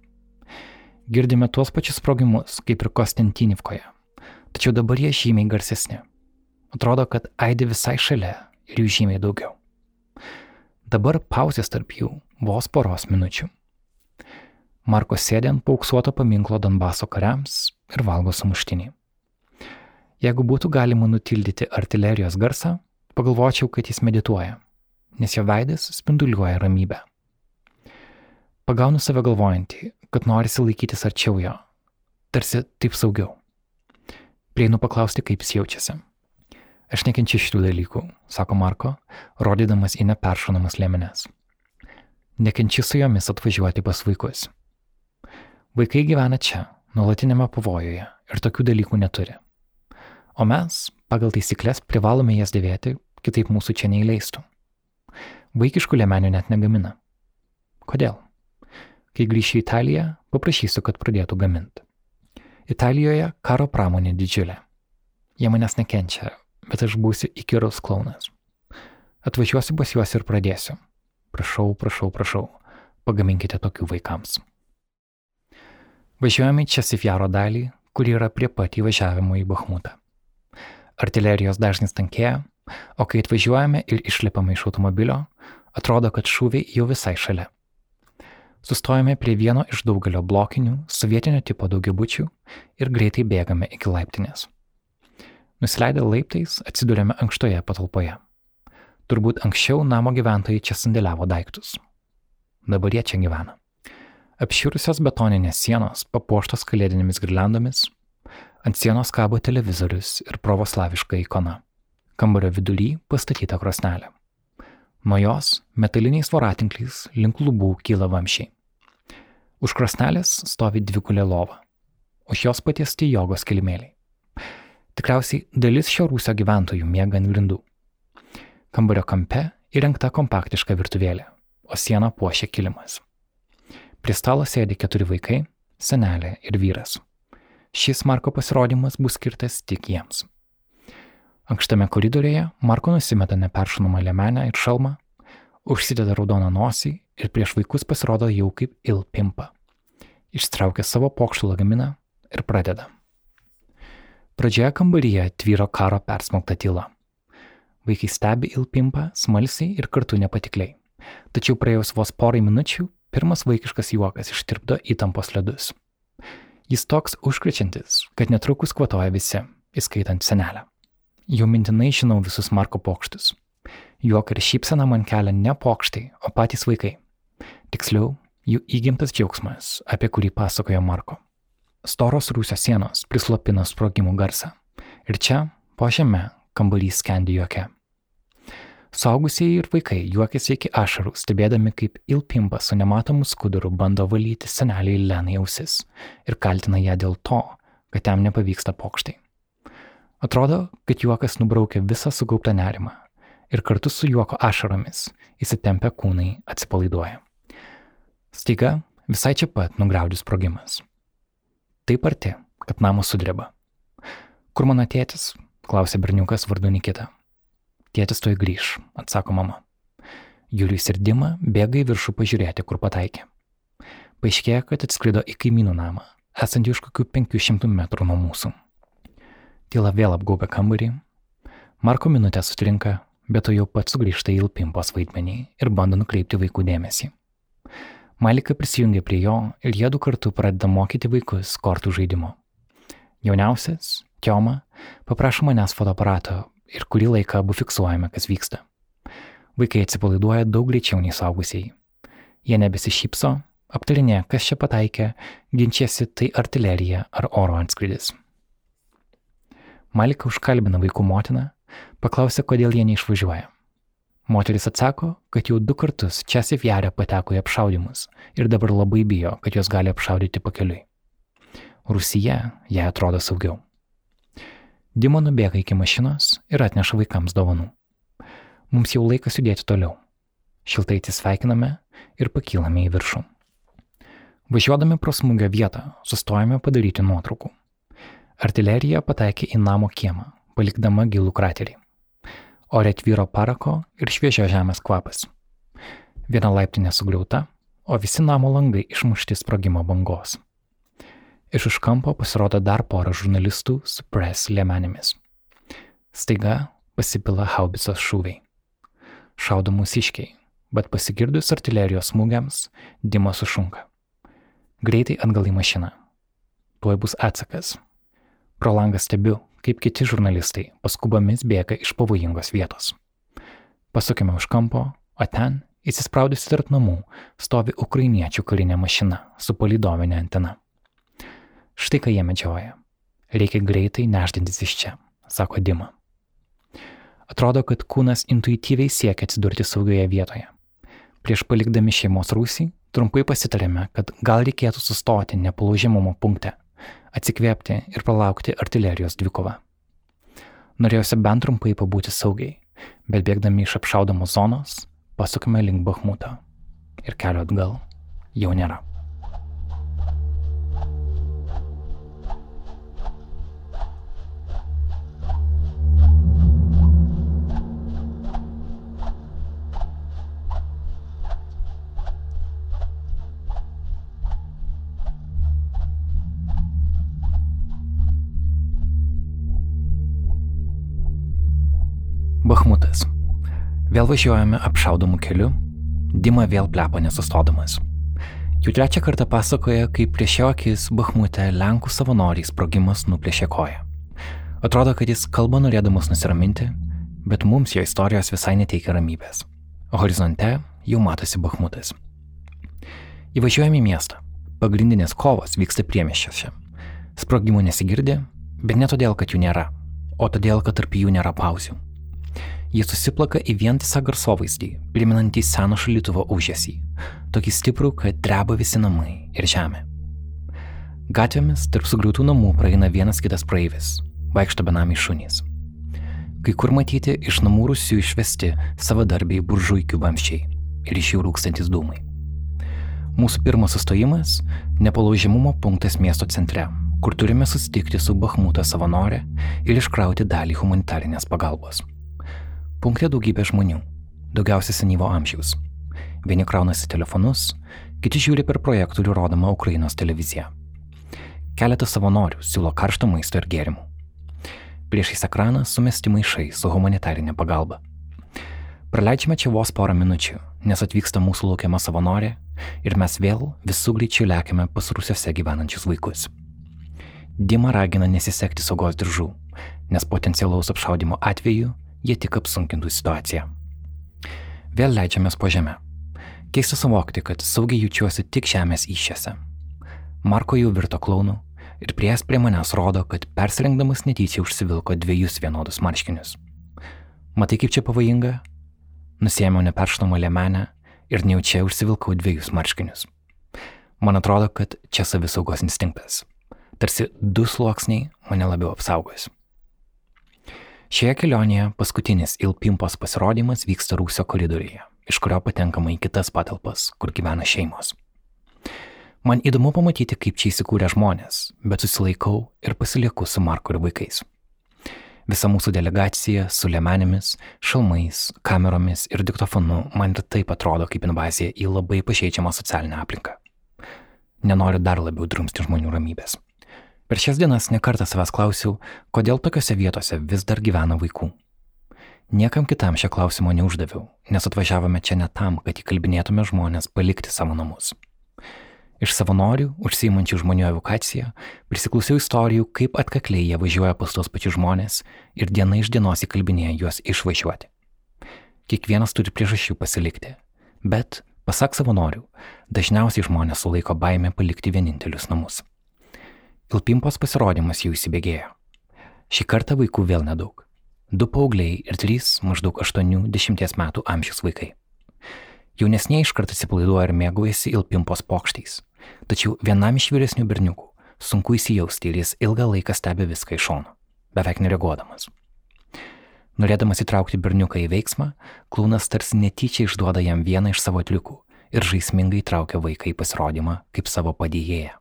Girdime tuos pačius sprogimus, kaip ir Konstantinivkoje, tačiau dabar jie žymiai garsesni. Atrodo, kad aidi visai šalia ir jų žymiai daugiau. Dabar pauzės tarp jų vos poros minučių. Marko sėdė ant pauksuoto paminklo Donbaso kariams ir valgo sumuštinį. Jeigu būtų galima nutildyti artilerijos garsą, pagalvočiau, kad jis medituoja nes jo veidas spinduliuoja ramybę. Pagaunu save galvojantį, kad norisi laikytis arčiau jo, tarsi taip saugiau. Prieinu paklausti, kaip jis jaučiasi. Aš nekenčiu šitų dalykų, sako Marko, rodydamas į neperšonamas lėmenes. Nekenčiu su jomis atvažiuoti pas vaikus. Vaikai gyvena čia, nuolatinėme pavojuje ir tokių dalykų neturi. O mes, pagal taisyklės, privalome jas dėvėti, kitaip mūsų čia neįleistų. Vaikiškų lėmenių net negamina. Kodėl? Kai grįšiu į Italiją, paprašysiu, kad pradėtų gaminti. Italijoje karo pramonė didžiulė. Jie manęs nekenčia, bet aš būsiu įkyrus klaunas. Atvažiuosiu pas juos ir pradėsiu. Prašau, prašau, prašau, pagaminkite tokių vaikams. Važiuojame į Česifjaro dalį, kuri yra prie pat įvažiavimo į Bahmutą. Artilerijos dažnis tankėja, o kai atvažiuojame ir išlipame iš automobilio, atrodo, kad šūviai jau visai šalia. Sustojame prie vieno iš daugelio blokinių, sovietinio tipo daugiabučių ir greitai bėgame iki laiptinės. Nusileidę laiptais atsidūrėme ankštoje patalpoje. Turbūt anksčiau namo gyventojai čia sandėliavo daiktus. Dabar jie čia gyvena. Apširusios betoninės sienos papuoštos kalėdinėmis girlandomis, ant sienos kabo televizorius ir pravoslaviška ikona. Kambario vidury pastatyta krosnelė. Nuo jos metaliniais voratinkliais link lubų kyla vamšiai. Už krosnelės stovi dvigulė lova, už jos patiesti jogos kilimėliai. Tikriausiai dalis šio rūsio gyventojų miega ant grindų. Kambario kampe įrengta kompaktiška virtuvėlė, o sieną puošia kilimas. Prie stalo sėdi keturi vaikai, senelė ir vyras. Šis Marko pasirodymas bus skirtas tik jiems. Ankštame koridoriuje Marko nusimeta neperšunamą lemenę ir šalmą, užsideda raudoną nosį ir prieš vaikus pasirodo jau kaip ilpimpa. Ištraukia savo pokštų lagaminą ir pradeda. Pradžioje kambaryje tvyro karo persmokta tyla. Vaikai stebi ilpimpą smalsiai ir kartu nepatikliai. Tačiau praėjus vos porai minučių, pirmas vaikiškas juokas ištirpdo įtampos ledus. Jis toks užkrečiantis, kad netrukus kvatoja visi, įskaitant senelę. Jau mintinai žinau visus Marko pokštus. Juok ir šypsena man kelia ne pokštai, o patys vaikai. Tiksliau, jų įgimtas džiaugsmas, apie kurį pasakojo Marko. Storos rūsio sienos prislopina sprogimų garsą. Ir čia, Po žeme kambarys skendi juoke. Saugusieji ir vaikai juokiasi iki ašarų, stebėdami, kaip Ilpimpa su nematomu skuduru bando valyti seneliai Lenai ausis ir kaltina ją dėl to, kad jam nepavyksta pokštai. Atrodo, kad juokas nubraukia visą sugauptą nerimą ir kartu su juoko ašaromis įsitempę kūnai atsipalaiduoja. Staiga visai čia pat nugriaudžius sprogimas. Taip arti, kad namas sudreba. Kur mano tėtis? klausė berniukas vardu Nikita. Tėtis toj grįž, atsako mama. Julius ir Dima bėga į viršų pažiūrėti, kur pataikė. Paaiškėjo, kad atskrido į kaimynų namą, esantį už kokių 500 metrų nuo mūsų. Tyla vėl apgaubė kambarį. Marko minutę sutrinka, bet to jau pats sugrįžta į Ilpimpos vaidmenį ir bando nukreipti vaikų dėmesį. Malika prisijungia prie jo ir jie du kartu pradeda mokyti vaikus kortų žaidimo. Jauniausias, Tioma, paprašo manęs fotoaparato ir kurį laiką abu fiksuojame, kas vyksta. Vaikai atsipalaiduoja daug greičiau nei suaugusieji. Jie nebesišypso, aptarinė, kas čia pataikė, ginčiasi tai artilerija ar oro antskridis. Malika užkalbina vaikų motiną, paklausia, kodėl jie neišvažiuoja. Moteris atsako, kad jau du kartus čia Sivjarė pateko į apšaudimus ir dabar labai bijo, kad jos gali apšaudyti pakeliui. Rusija jai atrodo saugiau. Dimo nubėga iki mašinos ir atneša vaikams dovanų. Mums jau laikas judėti toliau. Šiltai atsisveikiname ir pakylame į viršų. Važiuodami pro smūgio vietą, sustojame padaryti nuotraukų. Artilerija pataikė į namo kiemą, palikdama gilų kraterį. Ore tvyro parako ir šviežio žemės kvapas. Viena laiptinė sugriauta, o visi namo langai išmušti sprogimo bangos. Iš už kampo pasirodo dar pora žurnalistų su press liemenėmis. Staiga pasipila haubicos šūviai. Šaudo mūsiškiai, bet pasigirdus artilerijos smūgiams, Dima sušunka. Greitai atgal į mašiną. Tuoj bus atsakas. Pro langą stebiu, kaip kiti žurnalistai paskubomis bėga iš pavojingos vietos. Pasukime už kampo, o ten, įsispraudusi tarp namų, stovi ukrainiečių karinė mašina su palidovinė antena. Štai ką jie medžioja. Reikia greitai neždintis iš čia, sako Dima. Atrodo, kad kūnas intuityviai siekia atsidurti saugioje vietoje. Prieš palikdami šeimos rūsį, trumpai pasitarėme, kad gal reikėtų sustoti nepalaužimumo punkte, atsikvėpti ir palaukti artilerijos dvikovą. Norėjusi bent trumpai pabūti saugiai, bet bėgdami iš apšaudomos zonos, pasukame link Bahmuto. Ir kelio atgal jau nėra. Vėl važiuojame apšaudomų keliu, Dima vėl plepa nesustodamas. Jau trečią kartą pasakoja, kaip prieš jo akis Bahmute Lenkų savanoriai sprogimas nuplėšė koją. Atrodo, kad jis kalba norėdamas nusiraminti, bet mums jo istorijos visai neteikia ramybės. Horizonte jau matosi Bahmutas. Įvažiuojame į miestą. Pagrindinės kovos vyksta priemiščiuose. Sprogimų nesigirdi, bet ne todėl, kad jų nėra, o todėl, kad tarp jų nėra pauzių. Jie susiplaka į vientisą garsovaizdį, priminantį seno šalituvo užėsį, tokį stiprų, kad dreba visi namai ir žemė. Gatvėmis tarp sugriautų namų praeina vienas kitas praeivis, vaikšto benamiai šunys. Kai kur matyti iš namų rusių išvesti savadarbiai buržuikių vamščiai ir iš jų rūkstantis dūmai. Mūsų pirmas sustojimas - nepalaužimumo punktas miesto centre, kur turime susitikti su Bahmuto savanorė ir iškrauti dalį humanitarinės pagalbos. Punkte daugybė žmonių, daugiausia senyvo amžiaus. Vieni kraunasi telefonus, kiti žiūri per projektorių rodomą Ukrainos televiziją. Keletas savanorių siūlo karšto maisto ir gėrimų. Priešais ekraną sumesti maišai su humanitarinė pagalba. Praleidžiame čia vos porą minučių, nes atvyksta mūsų laukiama savanorė ir mes vėl visų greičių lekiame pas rusiuose gyvenančius vaikus. Dima ragina nesisekti saugos diržų, nes potencialaus apšaudimo atveju jie tik apsunkintų situaciją. Vėl leidžiamės po žemę. Keista suvokti, kad saugiai jaučiuosi tik žemės iššiose. Marko jau virto klaunu, ir prieės prie manęs rodo, kad persirengdamas netyčia užsivilko dviejus vienodus marškinius. Matai, kaip čia pavojinga? Nusėmiau neperštamą lėmenę ir nejaučiai užsivilkau dviejus marškinius. Man atrodo, kad čia savisaugos instinktas. Tarsi du sluoksniai mane labiau apsaugos. Šioje kelionėje paskutinis Ilpimpos pasirodymas vyksta rūsio koridoriuje, iš kurio patenkama į kitas patalpas, kur gyvena šeimos. Man įdomu pamatyti, kaip čia įsikūrė žmonės, bet susilaikau ir pasilieku su Marku ir vaikais. Visa mūsų delegacija su lėmenėmis, šalmais, kameromis ir diktofonu man ir taip atrodo kaip invazija į labai pažeidžiamą socialinę aplinką. Nenoriu dar labiau drumsti žmonių ramybės. Per šias dienas nekartą savęs klausiau, kodėl tokiuose vietose vis dar gyvena vaikų. Niekam kitam šio klausimo neuždaviau, nes atvažiavome čia ne tam, kad įkalbinėtume žmonės palikti savo namus. Iš savanorių, užsiimančių žmonių evakuaciją, prisiklausiau istorijų, kaip atkakliai jie važiuoja pas tos pačius žmonės ir diena iš dienos įkalbinėja juos išvažiuoti. Kiekvienas turi priežasčių pasilikti, bet, pasak savanorių, dažniausiai žmonės sulaiko baimę palikti vienintelius namus. Ilpimpos pasirodymas jau įsibėgėjo. Šį kartą vaikų vėl nedaug. Du paaugliai ir trys maždaug 8-10 metų amžiaus vaikai. Jaunesniai iškart atsipalaiduoja ir mėgaujasi Ilpimpos pokštais. Tačiau vienam iš vyresnių berniukų sunku įsijausti ir jis ilgą laiką stebi viską iš šono, beveik nereaguodamas. Norėdamas įtraukti berniuką į veiksmą, klūnas tarsi netyčia išduoda jam vieną iš savo atlikų ir žaismingai traukia vaiką į pasirodymą kaip savo padėjėją.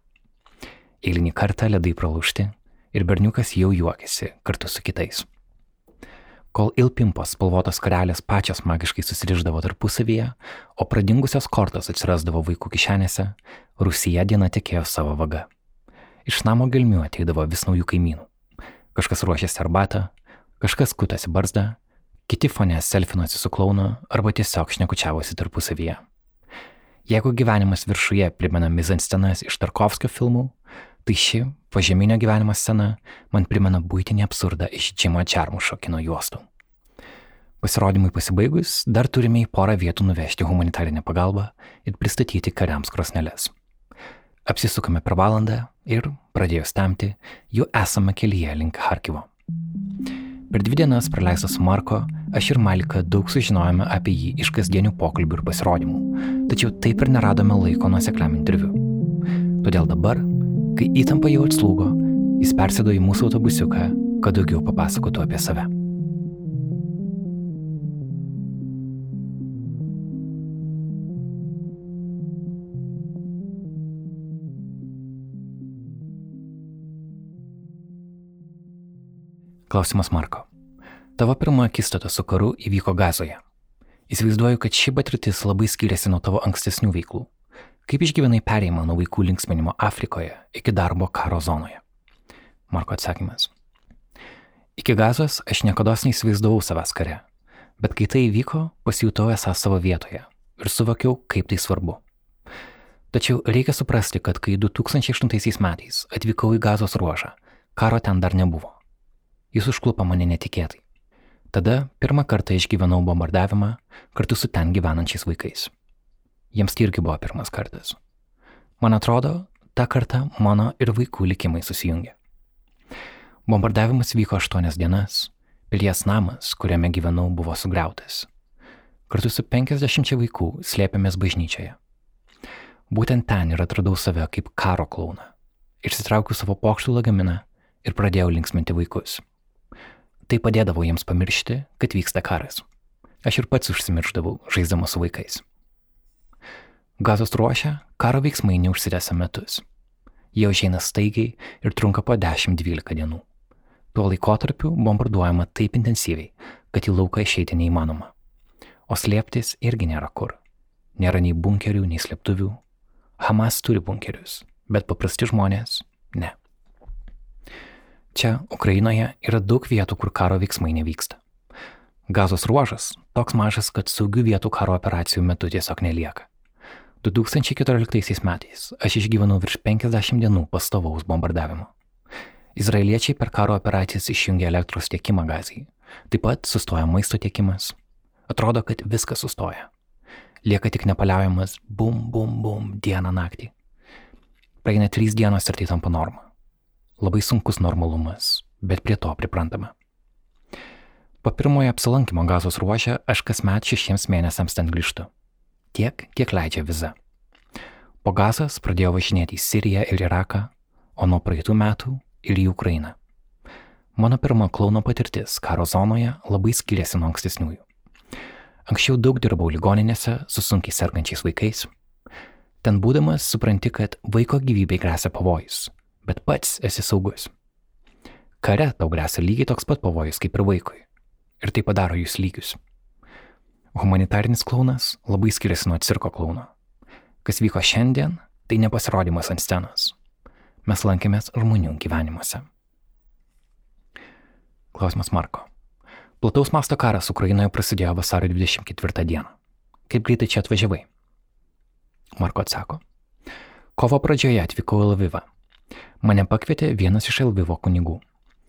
Eilinį kartą ledai pralaužti ir berniukas jau juokiasi kartu su kitais. Kol ilpimpos spalvotos karelės pačios magiškai susiriždavo tarpusavyje, o pradingusios kortos atsirasdavo vaikų kišenėse, Rusija diena tekėjo savo vaga. Iš namo gelmių ateidavo vis naujų kaimynų. Kažkas ruošėsi arbatą, kažkas kutasi barzdą, kiti fone selfinosi su klaunu arba tiesiog šnekučiavosi tarpusavyje. Jeigu gyvenimas viršuje primena mizanscenas iš Tarkovskio filmų, Tai ši požeminio gyvenimo scena man primena būtinį absurdą iš Džimo Čarmušo kino juostų. Pasirodymui pasibaigus, dar turime į porą vietų nuvežti humanitarinę pagalbą ir pristatyti kariams krosneles. Apsisukame per valandą ir, pradėjus temti, jau esame kelyje link Harkivo. Per dvi dienas praleistas Marko, aš ir Malika daug sužinojome apie jį iš kasdienių pokalbių ir pasirodymų, tačiau taip ir neradome laiko nuosekliam interviu. Todėl dabar Kai įtampa jau atslūgo, jis persėdo į mūsų autobusiuką, kad daugiau papasakotų apie save. Klausimas Marko. Tavo pirma akistata su karu įvyko gazoje. Įsivaizduoju, kad ši patirtis labai skiriasi nuo tavo ankstesnių veiklų. Kaip išgyvenai perėjimą nuo vaikų linksminimo Afrikoje iki darbo karo zonoje? Marko atsakymas. Iki gazos aš niekada neįsivaizdavau savęs kare, bet kai tai įvyko, pasijutau esąs savo vietoje ir suvokiau, kaip tai svarbu. Tačiau reikia suprasti, kad kai 2008 metais atvykau į gazos ruožą, karo ten dar nebuvo. Jis užklupo mane netikėtai. Tada pirmą kartą išgyvenau bombardavimą kartu su ten gyvenančiais vaikais. Jiems irgi buvo pirmas kartas. Man atrodo, tą kartą mano ir vaikų likimai susijungė. Bombardavimas vyko aštuonias dienas, pilies namas, kuriame gyvenau, buvo sugriautas. Kartu su 50 vaikų slėpėmės bažnyčioje. Būtent ten ir atradau save kaip karo klauną. Išsitraukiau savo pokštų lagaminą ir pradėjau linksminti vaikus. Tai padėdavo jiems pamiršti, kad vyksta karas. Aš ir pats užsimiršdavau, žaisdamas su vaikais. Gazos ruošia karo veiksmai neužsitęsia metus. Jie užeina staigiai ir trunka po 10-12 dienų. Tuo laikotarpiu bombarduojama taip intensyviai, kad į lauką išeiti neįmanoma. O slėptis irgi nėra kur. Nėra nei bunkerių, nei slėptuvių. Hamas turi bunkerius, bet paprasti žmonės - ne. Čia, Ukrainoje, yra daug vietų, kur karo veiksmai nevyksta. Gazos ruožas toks mažas, kad saugių vietų karo operacijų metu tiesiog nelieka. 2014 metais aš išgyvenau virš 50 dienų pastovaus bombardavimo. Izraeliečiai per karo operacijas išjungė elektros tiekimą gazai. Taip pat sustoja maisto tiekimas. Atrodo, kad viskas sustoja. Lieka tik nepaliaujamas bum, bum, bum dieną naktį. Praeina trys dienos ir tai tampa norma. Labai sunkus normalumas, bet prie to priprantama. Po pirmojo apsilankimo gazos ruožė aš kasmet šešiems mėnesiams ten grįžtu. Tiek, kiek leidžia viza. Po gazas pradėjau važinėti į Siriją ir Iraką, o nuo praeitų metų ir į Ukrainą. Mano pirma klauno patirtis karo zonoje labai skiriasi nuo ankstesniųjų. Anksčiau daug dirbau ligoninėse su sunkiai sergančiais vaikais. Ten būdamas supranti, kad vaiko gyvybei grėsia pavojus, bet pats esi saugus. Kare tau grėsia lygiai toks pat pavojus kaip ir vaikui ir tai padaro jūs lygius. Humanitarinis klaunas labai skiriasi nuo cirko klauno. Kas vyko šiandien, tai nepasirodymas ant scenos. Mes lankėmės žmonių gyvenimuose. Klausimas Marko. Plataus masto karas Ukrainoje prasidėjo vasario 24 dieną. Kaip greitai čia atvažiavai? Marko atsako. Kovo pradžioje atvykau į Lvivą. Mane pakvietė vienas iš Lvivo kunigų.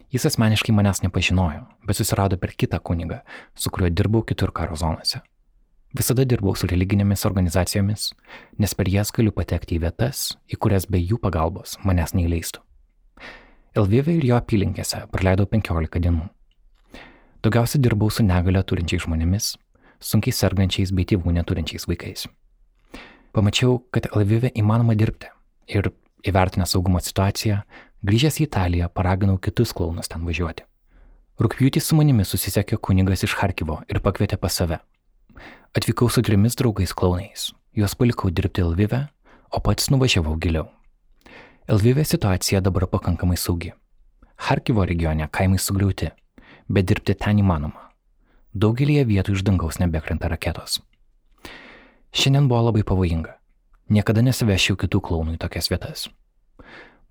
Jis asmeniškai manęs nepažinojo, bet susirado per kitą kunigą, su kuriuo dirbau kitur karo zonose. Visada dirbau su religinėmis organizacijomis, nes per jas galiu patekti į vietas, į kurias be jų pagalbos manęs neįleistų. Elvivė ir jo apylinkėse praleidau 15 dienų. Daugiausia dirbau su negalio turinčiais žmonėmis, sunkiai sergančiais bei tėvų neturinčiais vaikais. Pamačiau, kad Elvivė įmanoma dirbti ir, įvertinę saugumo situaciją, Grįžęs į Italiją, paraginau kitus klaunus ten važiuoti. Rūpjūtį su manimi susisiekė kunigas iš Harkivo ir pakvietė pas save. Atvykau su trimis draugais klaunais, juos palikau dirbti Elvive, o pats nuvažiavau giliau. Elvive situacija dabar pakankamai saugi. Harkivo regione kaimai sugriauti, bet dirbti ten įmanoma. Daugelįje vietų iš dangaus nebekrenta raketos. Šiandien buvo labai pavojinga. Niekada nesivešiau kitų klaunų į tokias vietas.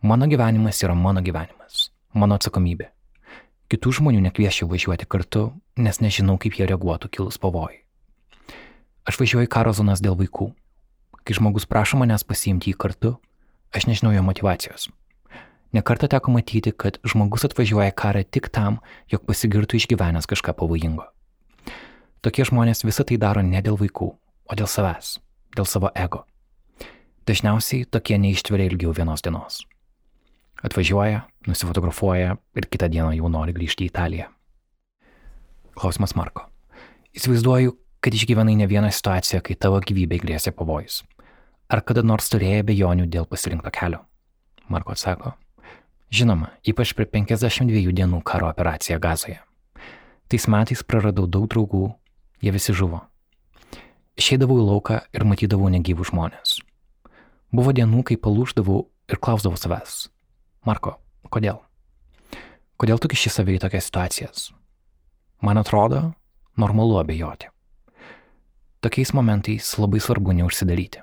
Mano gyvenimas yra mano gyvenimas, mano atsakomybė. Kitų žmonių nekviešiu važiuoti kartu, nes nežinau, kaip jie reaguotų kilus pavojai. Aš važiuoju į karo zonas dėl vaikų. Kai žmogus prašo manęs pasiimti jį kartu, aš nežinau jo motivacijos. Nekartą teko matyti, kad žmogus atvažiuoja karą tik tam, jog pasigirtų išgyvenęs kažką pavojingo. Tokie žmonės visą tai daro ne dėl vaikų, o dėl savęs, dėl savo ego. Dažniausiai tokie neištveria ilgiau vienos dienos. Atvažiuoja, nusifotografuoja ir kitą dieną jau nori grįžti į Italiją. Klausimas Marko. Įsivaizduoju, kad išgyvenai ne vieną situaciją, kai tavo gyvybei grėsė pavojus. Ar kada nors turėjai bejonių dėl pasirinkto kelio? Marko atsako. Žinoma, ypač per 52 dienų karo operaciją Gazoje. Tais metais praradau daug draugų, jie visi žuvo. Išeidavau į lauką ir matydavau negyvų žmonės. Buvo dienų, kai palūždavau ir klausdavau savęs, Marko, kodėl? Kodėl tu kiši save į tokias situacijas? Man atrodo, normalu abejoti. Tokiais momentais labai svarbu neužsidaryti.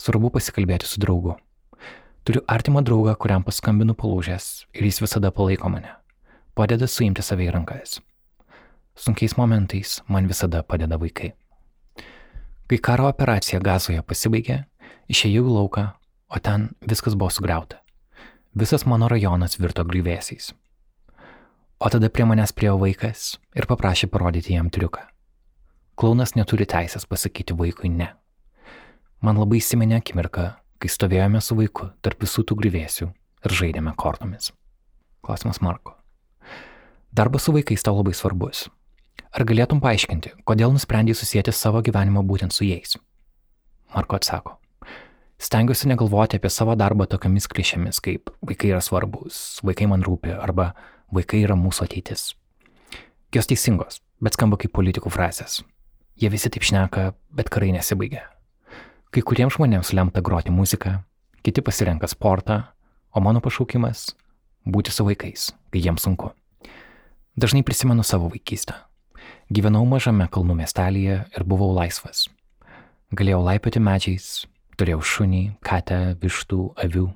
Svarbu pasikalbėti su draugu. Turiu artimą draugą, kuriam paskambinu palūžęs ir jis visada palaiko mane. Padeda suimti save į rankas. Sunkiais momentais man visada padeda vaikai. Kai karo operacija gazoje pasibaigė, išėjau į lauką, o ten viskas buvo sugriauta. Visas mano rajonas virto gryvėsiais. O tada prie manęs priejo vaikas ir paprašė parodyti jam triuką. Klaunas neturi teisės pasakyti vaikui ne. Man labai įsiminė akimirka, kai stovėjome su vaiku tarp visų tų gryvėsių ir žaidėme kortomis. Klausimas Marko. Darbas su vaikais tau labai svarbus. Ar galėtum paaiškinti, kodėl nusprendėjai susijęti savo gyvenimą būtent su jais? Marko atsako. Stengiuosi negalvoti apie savo darbą tokiamis klišėmis kaip vaikai yra svarbus, vaikai man rūpi arba vaikai yra mūsų ateitis. Jos teisingos, bet skamba kaip politikų frazės. Jie visi taip šneka, bet karai nesibaigia. Kai kuriems žmonėms lemta groti muziką, kiti pasirenka sportą, o mano pašaukimas - būti su vaikais, kai jiems sunku. Dažnai prisimenu savo vaikystę. Gyvenau mažame kalnų miestelėje ir buvau laisvas. Galėjau laipioti medžiais, Turėjau šunį, katę, vištų, avių.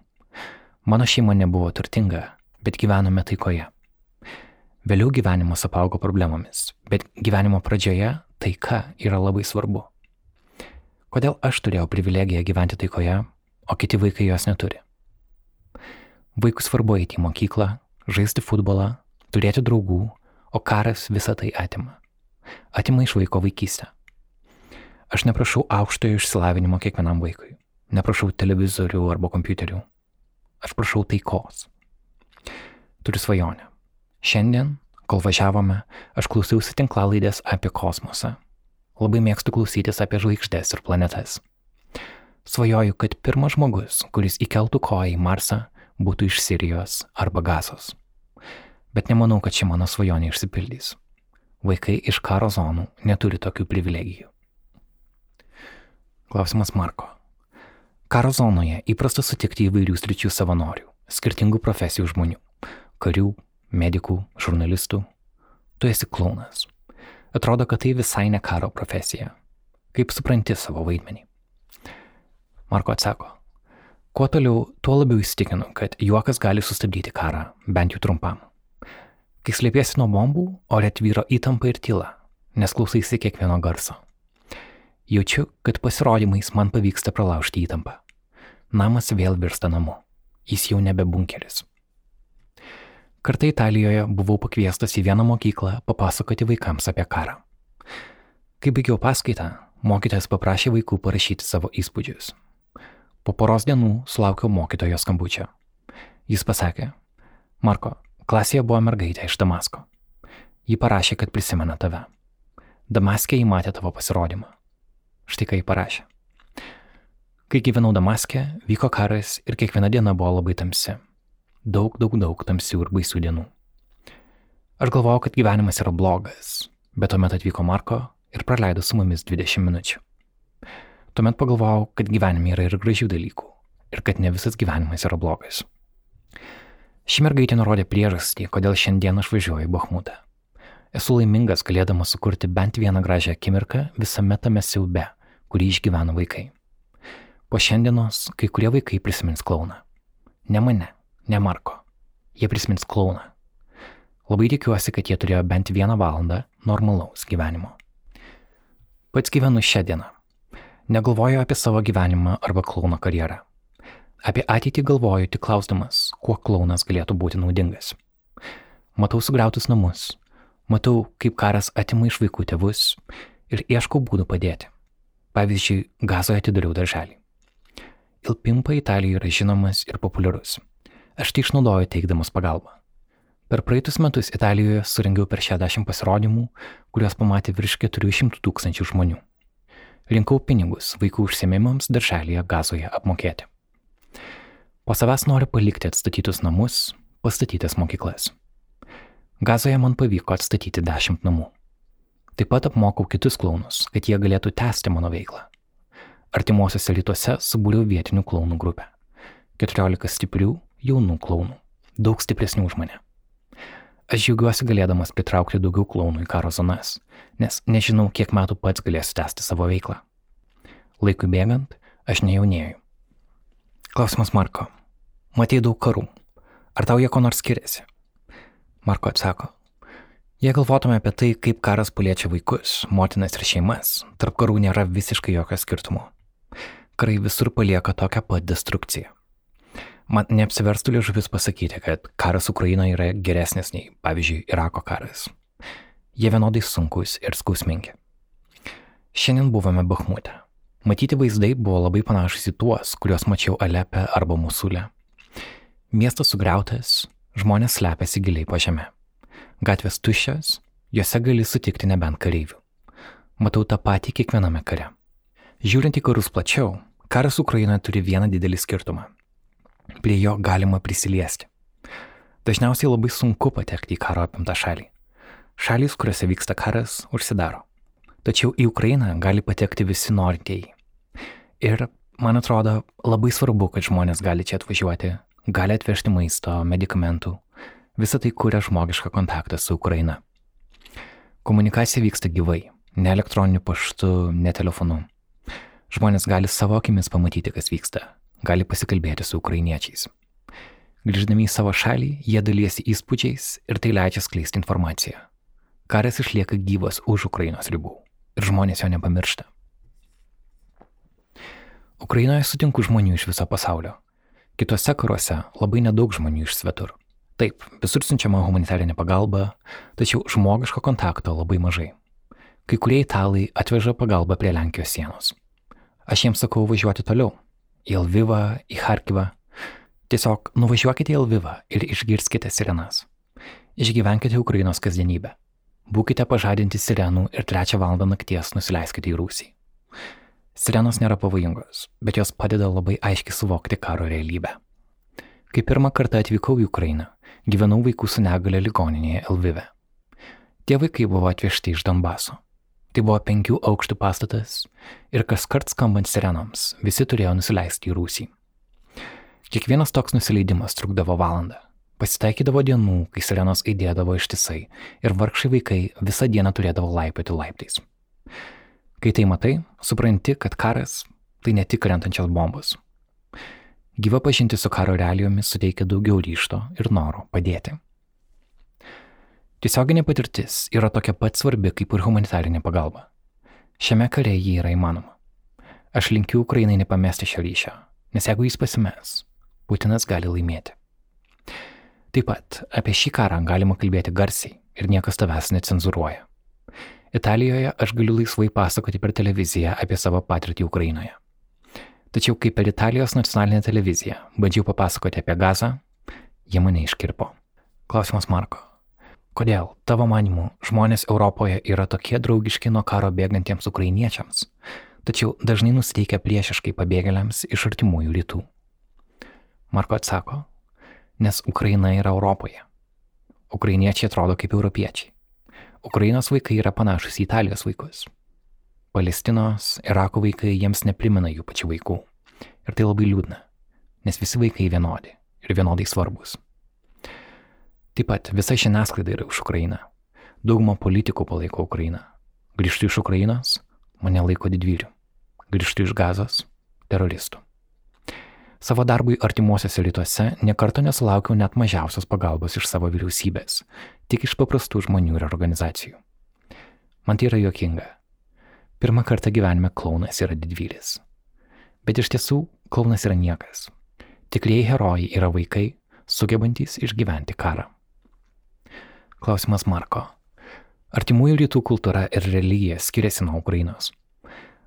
Mano šeima nebuvo turtinga, bet gyvenome taikoje. Vėliau gyvenimas apaugo problemomis, bet gyvenimo pradžioje taika yra labai svarbu. Kodėl aš turėjau privilegiją gyventi taikoje, o kiti vaikai jos neturi? Vaikus svarbu eiti į mokyklą, žaisti futbolą, turėti draugų, o karas visą tai atima. Atima iš vaiko vaikystę. Aš neprašau aukštojo išsilavinimo kiekvienam vaikui. Neprašau televizorių arba kompiuterių. Aš prašau taikos. Turiu svajonę. Šiandien, kol važiavome, aš klausiausi tinklalaidės apie kosmosą. Labai mėgstu klausytis apie žvaigždės ir planetas. Svajoju, kad pirmas žmogus, kuris įkeltų koją į Marsą, būtų iš Sirijos arba Gazos. Bet nemanau, kad ši mano svajonė išsipildys. Vaikai iš karo zonų neturi tokių privilegijų. Klausimas Marko. Karo zonoje įprasta sutikti įvairių sričių savanorių, skirtingų profesijų žmonių - karių, medikų, žurnalistų. Tu esi klaunas. Atrodo, kad tai visai ne karo profesija. Kaip supranti savo vaidmenį? Marko atsako. Kuo toliau, tuo labiau įsitikinu, kad juokas gali sustabdyti karą, bent jau trumpam. Kai slėpiesi nuo bombų, ore tvyro įtampa ir tyla, nes klausaisi kiekvieno garso. Jaučiu, kad pasirodymais man pavyksta pralaužti įtampą. Namas vėl virsta namu. Jis jau nebe bunkeris. Kartą Italijoje buvau pakviestas į vieną mokyklą papasakoti vaikams apie karą. Kai baigiau paskaitą, mokytojas paprašė vaikų parašyti savo įspūdžius. Po poros dienų sulaukiau mokytojo skambučio. Jis pasakė, Marko, klasėje buvo mergaitė iš Damasko. Ji parašė, kad prisimena tave. Damaskė įmatė tavo pasirodymą. Štai ką jį parašė. Kai gyvenau Damaske, vyko karas ir kiekviena diena buvo labai tamsi. Daug, daug, daug tamsių ir baisių dienų. Aš galvojau, kad gyvenimas yra blogas, bet tuomet atvyko Marko ir praleido su mumis 20 minučių. Tuomet pagalvojau, kad gyvenime yra ir gražių dalykų ir kad ne visas gyvenimas yra blogas. Ši mergaitė nurodė priežastį, kodėl šiandien aš važiuoju į Bahmutą. Esu laimingas galėdamas sukurti bent vieną gražią akimirką visame tame siaube, kurį išgyvena vaikai. Po šiandienos kai kurie vaikai prisimins klauną. Ne mane, ne Marko. Jie prisimins klauną. Labai tikiuosi, kad jie turėjo bent vieną valandą normalaus gyvenimo. Pats gyvenu šią dieną. Negalvoju apie savo gyvenimą arba klauno karjerą. Apie ateitį galvoju tik klausdamas, kuo klaunas galėtų būti naudingas. Matau sugriautus namus, Matau, kaip karas atima iš vaikų tėvus ir ieškau būdų padėti. Pavyzdžiui, gazoje atidariau darželį. Ilpimpa Italijoje yra žinomas ir populiarus. Aš tai išnaudoju teikdamas pagalbą. Per praeitus metus Italijoje surengiau per 60 pasirodymų, kuriuos pamatė virš 400 tūkstančių žmonių. Rinkau pinigus vaikų užsiemimams darželėje gazoje apmokėti. Po savęs noriu palikti atstatytus namus, pastatytas mokyklas. Gazoje man pavyko atstatyti dešimt namų. Taip pat apmokau kitus klaunus, kad jie galėtų tęsti mano veiklą. Artimuosiuose rytuose subūriau vietinių klaunų grupę. 14 stiprių, jaunų klaunų, daug stipresnių už mane. Aš džiaugiuosi galėdamas pritraukti daugiau klaunų į karo zonas, nes nežinau, kiek metų pats galėsiu tęsti savo veiklą. Laikui bėgant, aš nejaunėju. Klausimas Marko. Matei daug karų. Ar tau jie ko nors skiriasi? Marko atsako. Jei galvotume apie tai, kaip karas paliečia vaikus, motinas ir šeimas, tarp karų nėra visiškai jokio skirtumo. Karai visur palieka tokią pat destrukciją. Man neapsiverstų liežuvis pasakyti, kad karas Ukrainoje yra geresnis nei, pavyzdžiui, Irako karas. Jie vienodai sunkus ir skausmingi. Šiandien buvome Bahmute. Matyti vaizdai buvo labai panašus į tuos, kuriuos mačiau Alepe arba Musulė. Miestas sugriautas, Žmonės slepiasi giliai po žemę. Gatvės tuščios, juose gali sutikti nebent kareivių. Matau tą patį kiekviename kare. Žiūrint į karus plačiau, karas Ukrainoje turi vieną didelį skirtumą. Prie jo galima prisiliesti. Dažniausiai labai sunku patekti į karo apimtą šalį. Šalys, kuriuose vyksta karas, užsidaro. Tačiau į Ukrainą gali patekti visi norintieji. Ir, man atrodo, labai svarbu, kad žmonės gali čia atvažiuoti gali atvežti maisto, medikamentų. Visą tai kuria žmogišką kontaktą su Ukraina. Komunikacija vyksta gyvai, ne elektroniniu paštu, ne telefonu. Žmonės gali savo akimis pamatyti, kas vyksta, gali pasikalbėti su ukrainiečiais. Grįždami į savo šalį, jie dalyjasi įspūdžiais ir tai leidžia skleisti informaciją. Karas išlieka gyvas už Ukrainos ribų ir žmonės jo nepamiršta. Ukrainoje sutinku žmonių iš viso pasaulio. Kitose karuose labai nedaug žmonių iš svetur. Taip, visur siunčiama humanitarinė pagalba, tačiau žmogiško kontakto labai mažai. Kai kurie italai atveža pagalbą prie Lenkijos sienos. Aš jiems sakau važiuoti toliau - į Lvivą, į Harkivą. Tiesiog nuvažiuokite į Lvivą ir išgirskite sirenas. Išgyvenkite Ukrainos kasdienybę. Būkite pažadinti sirenų ir trečią valandą nakties nusileiskite į Rūsį. Sirenos nėra pavojingos, bet jos padeda labai aiškiai suvokti karo realybę. Kai pirmą kartą atvykau į Ukrainą, gyvenau vaikų su negale ligoninėje Lvive. Tie vaikai buvo atvežti iš Donbaso. Tai buvo penkių aukštų pastatas ir kas kart skambant sirenoms visi turėjo nusileisti į rūsį. Kiekvienas toks nusileidimas trukdavo valandą. Pasitaikydavo dienų, kai sirenos aidėdavo ištisai ir vargšai vaikai visą dieną turėdavo laipioti laiptais. Kai tai matai, supranti, kad karas tai ne tik krentančios bombos. Gyva pažinti su karo realijomis suteikia daugiau ryšto ir noro padėti. Tiesioginė patirtis yra tokia pat svarbi kaip ir humanitarinė pagalba. Šiame kare ji yra įmanoma. Aš linkiu Ukrainai nepamesti šio ryšio, nes jeigu jis pasimes, Putinas gali laimėti. Taip pat apie šį karą galima kalbėti garsiai ir niekas tavęs necenzuruoja. Italijoje aš galiu laisvai pasakoti per televiziją apie savo patirtį Ukrainoje. Tačiau kai per Italijos nacionalinę televiziją bandžiau papasakoti apie gazą, jie mane iškirpo. Klausimas Marko. Kodėl, tavo manimu, žmonės Europoje yra tokie draugiški nuo karo bėgantiems ukrainiečiams, tačiau dažnai nusiteikia priešiškai pabėgėliams iš artimųjų rytų? Marko atsako, nes Ukraina yra Europoje. Ukrainiečiai atrodo kaip europiečiai. Ukrainos vaikai yra panašus į Italijos vaikus. Palestinos, Irako vaikai jiems neprimena jų pačių vaikų. Ir tai labai liūdna, nes visi vaikai vienodi ir vienodai svarbus. Taip pat visa žiniasklaida yra už Ukrainą. Dauguma politikų palaiko Ukrainą. Grįžtu iš Ukrainos, mane laiko didvyrių. Grįžtu iš Gazos, teroristų. Savo darbui artimuosiuose rytuose nekarto nesulaukiau net mažiausios pagalbos iš savo vyriausybės, tik iš paprastų žmonių ir organizacijų. Man tai yra juokinga. Pirmą kartą gyvenime klaunas yra didvyris. Bet iš tiesų klaunas yra niekas. Tikrieji herojai yra vaikai, sugebantys išgyventi karą. Klausimas Marko. Artimųjų rytų kultūra ir religija skiriasi nuo Ukrainos.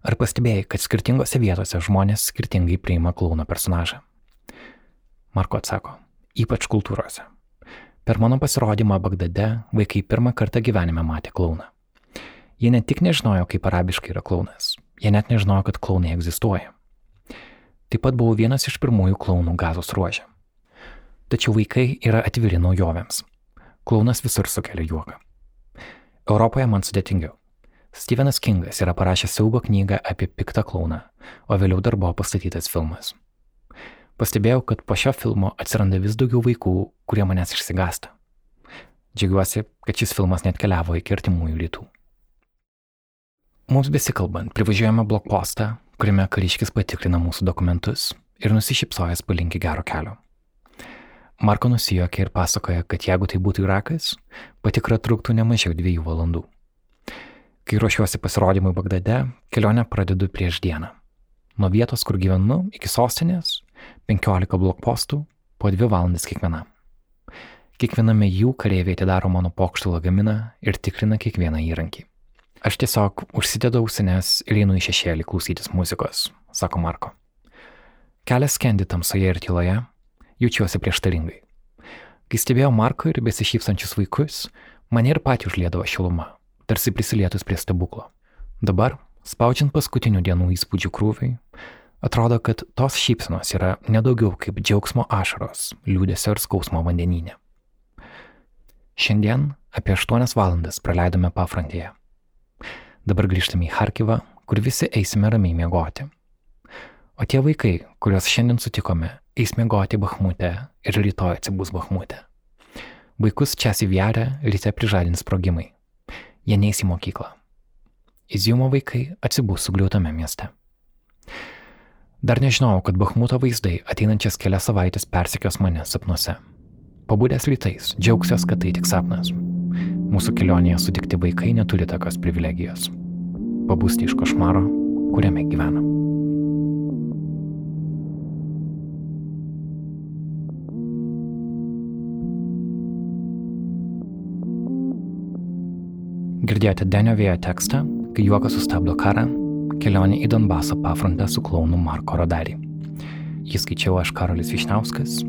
Ar pastebėjai, kad skirtingose vietose žmonės skirtingai priima klauno personažą? Marko atsako, ypač kultūrose. Per mano pasirodymą Bagdade vaikai pirmą kartą gyvenime matė klauną. Jie ne tik nežinojo, kaip arabiškai yra klaunas, jie net nežinojo, kad klaunai egzistuoja. Taip pat buvau vienas iš pirmųjų klaunų gazos ruožė. Tačiau vaikai yra atviri naujovėms. Klaunas visur sukelia juoką. Europoje man sudėtingiau. Stevenas Kingas yra parašęs siaubo knygą apie piktą klauną, o vėliau dar buvo pastatytas filmas. Pastebėjau, kad po šio filmo atsiranda vis daugiau vaikų, kurie manęs išsigasta. Džiaugiuosi, kad šis filmas net keliavo iki artimųjų rytų. Mums besikalbant, privažiuojame blokpostą, kuriame kariškis patikrina mūsų dokumentus ir nusišypsojęs palinki gero kelio. Marko nusijuokė ir pasakoja, kad jeigu tai būtų Irakas, patikra truktų ne mažiau dviejų valandų. Kai ruošiuosi pasirodymui Bagdade, kelionę pradedu prieš dieną. Nuo vietos, kur gyvenu, iki sostinės - 15 blokpostų, po 2 valandas kiekvienam. Kiekviename jų kareiviai atidaro mano pokštų lagaminą ir tikrina kiekvieną įrankį. Aš tiesiog užsidedu ausines ir einu į šešėlį klausytis muzikos, sako Marko. Kelias skendi tamsoje ir tyloje, jaučiuosi prieštaringai. Kai stebėjau Marko ir besišypsančius vaikus, mane ir pati užlėdavo šiluma tarsi prisilietus prie stebuklo. Dabar, spaudžiant paskutinių dienų įspūdžių krūviai, atrodo, kad tos šypsenos yra nedaugiau kaip džiaugsmo ašaros, liūdėsio ir skausmo vandenyne. Šiandien apie 8 valandas praleidome pafrontėje. Dabar grįžtame į Harkivą, kur visi eisime ramiai miegoti. O tie vaikai, kuriuos šiandien sutikome, eis miegoti Bahmute ir rytoj atsibus Bahmute. Vaikus čia įvierę ryte prižadins sprogimai jie neįs į mokyklą. Iziumo vaikai atsibūs sugriautame mieste. Dar nežinojau, kad Bahmuto vaizdai ateinančias kelias savaitės persekios mane sapnuose. Pabudęs rytais, džiaugsiuos, kad tai tik sapnas. Mūsų kelionėje sutikti vaikai neturi tokios privilegijos. Pabūsti iš košmaro, kuriame gyvenam. Girdėjote Denio vėjo tekstą, kai juokas sustabdo karą, kelionė į Donbaso pafrontę su klaunu Marko Rodarį. Jis skaičiau aš Karolis Višniauskas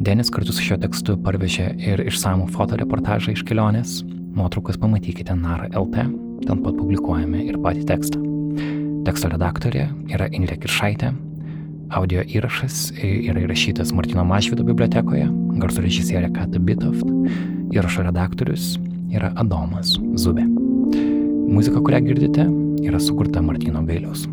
Denis kartu su šiuo tekstu parvežė ir išsamų fotoreportažą iš kelionės. Nuotraukas pamatykite Nara LT, ten pat publikuojame ir patį tekstą. Teksto redaktorė yra Inlė Kiršaitė, audio įrašas yra įrašytas Martino Mažvido bibliotekoje, garso režisierė Kata Bitoft, įrašo redaktorius yra Adomas Zubė. Muzika, kurią girdite, yra sukurta Martino Gailiaus.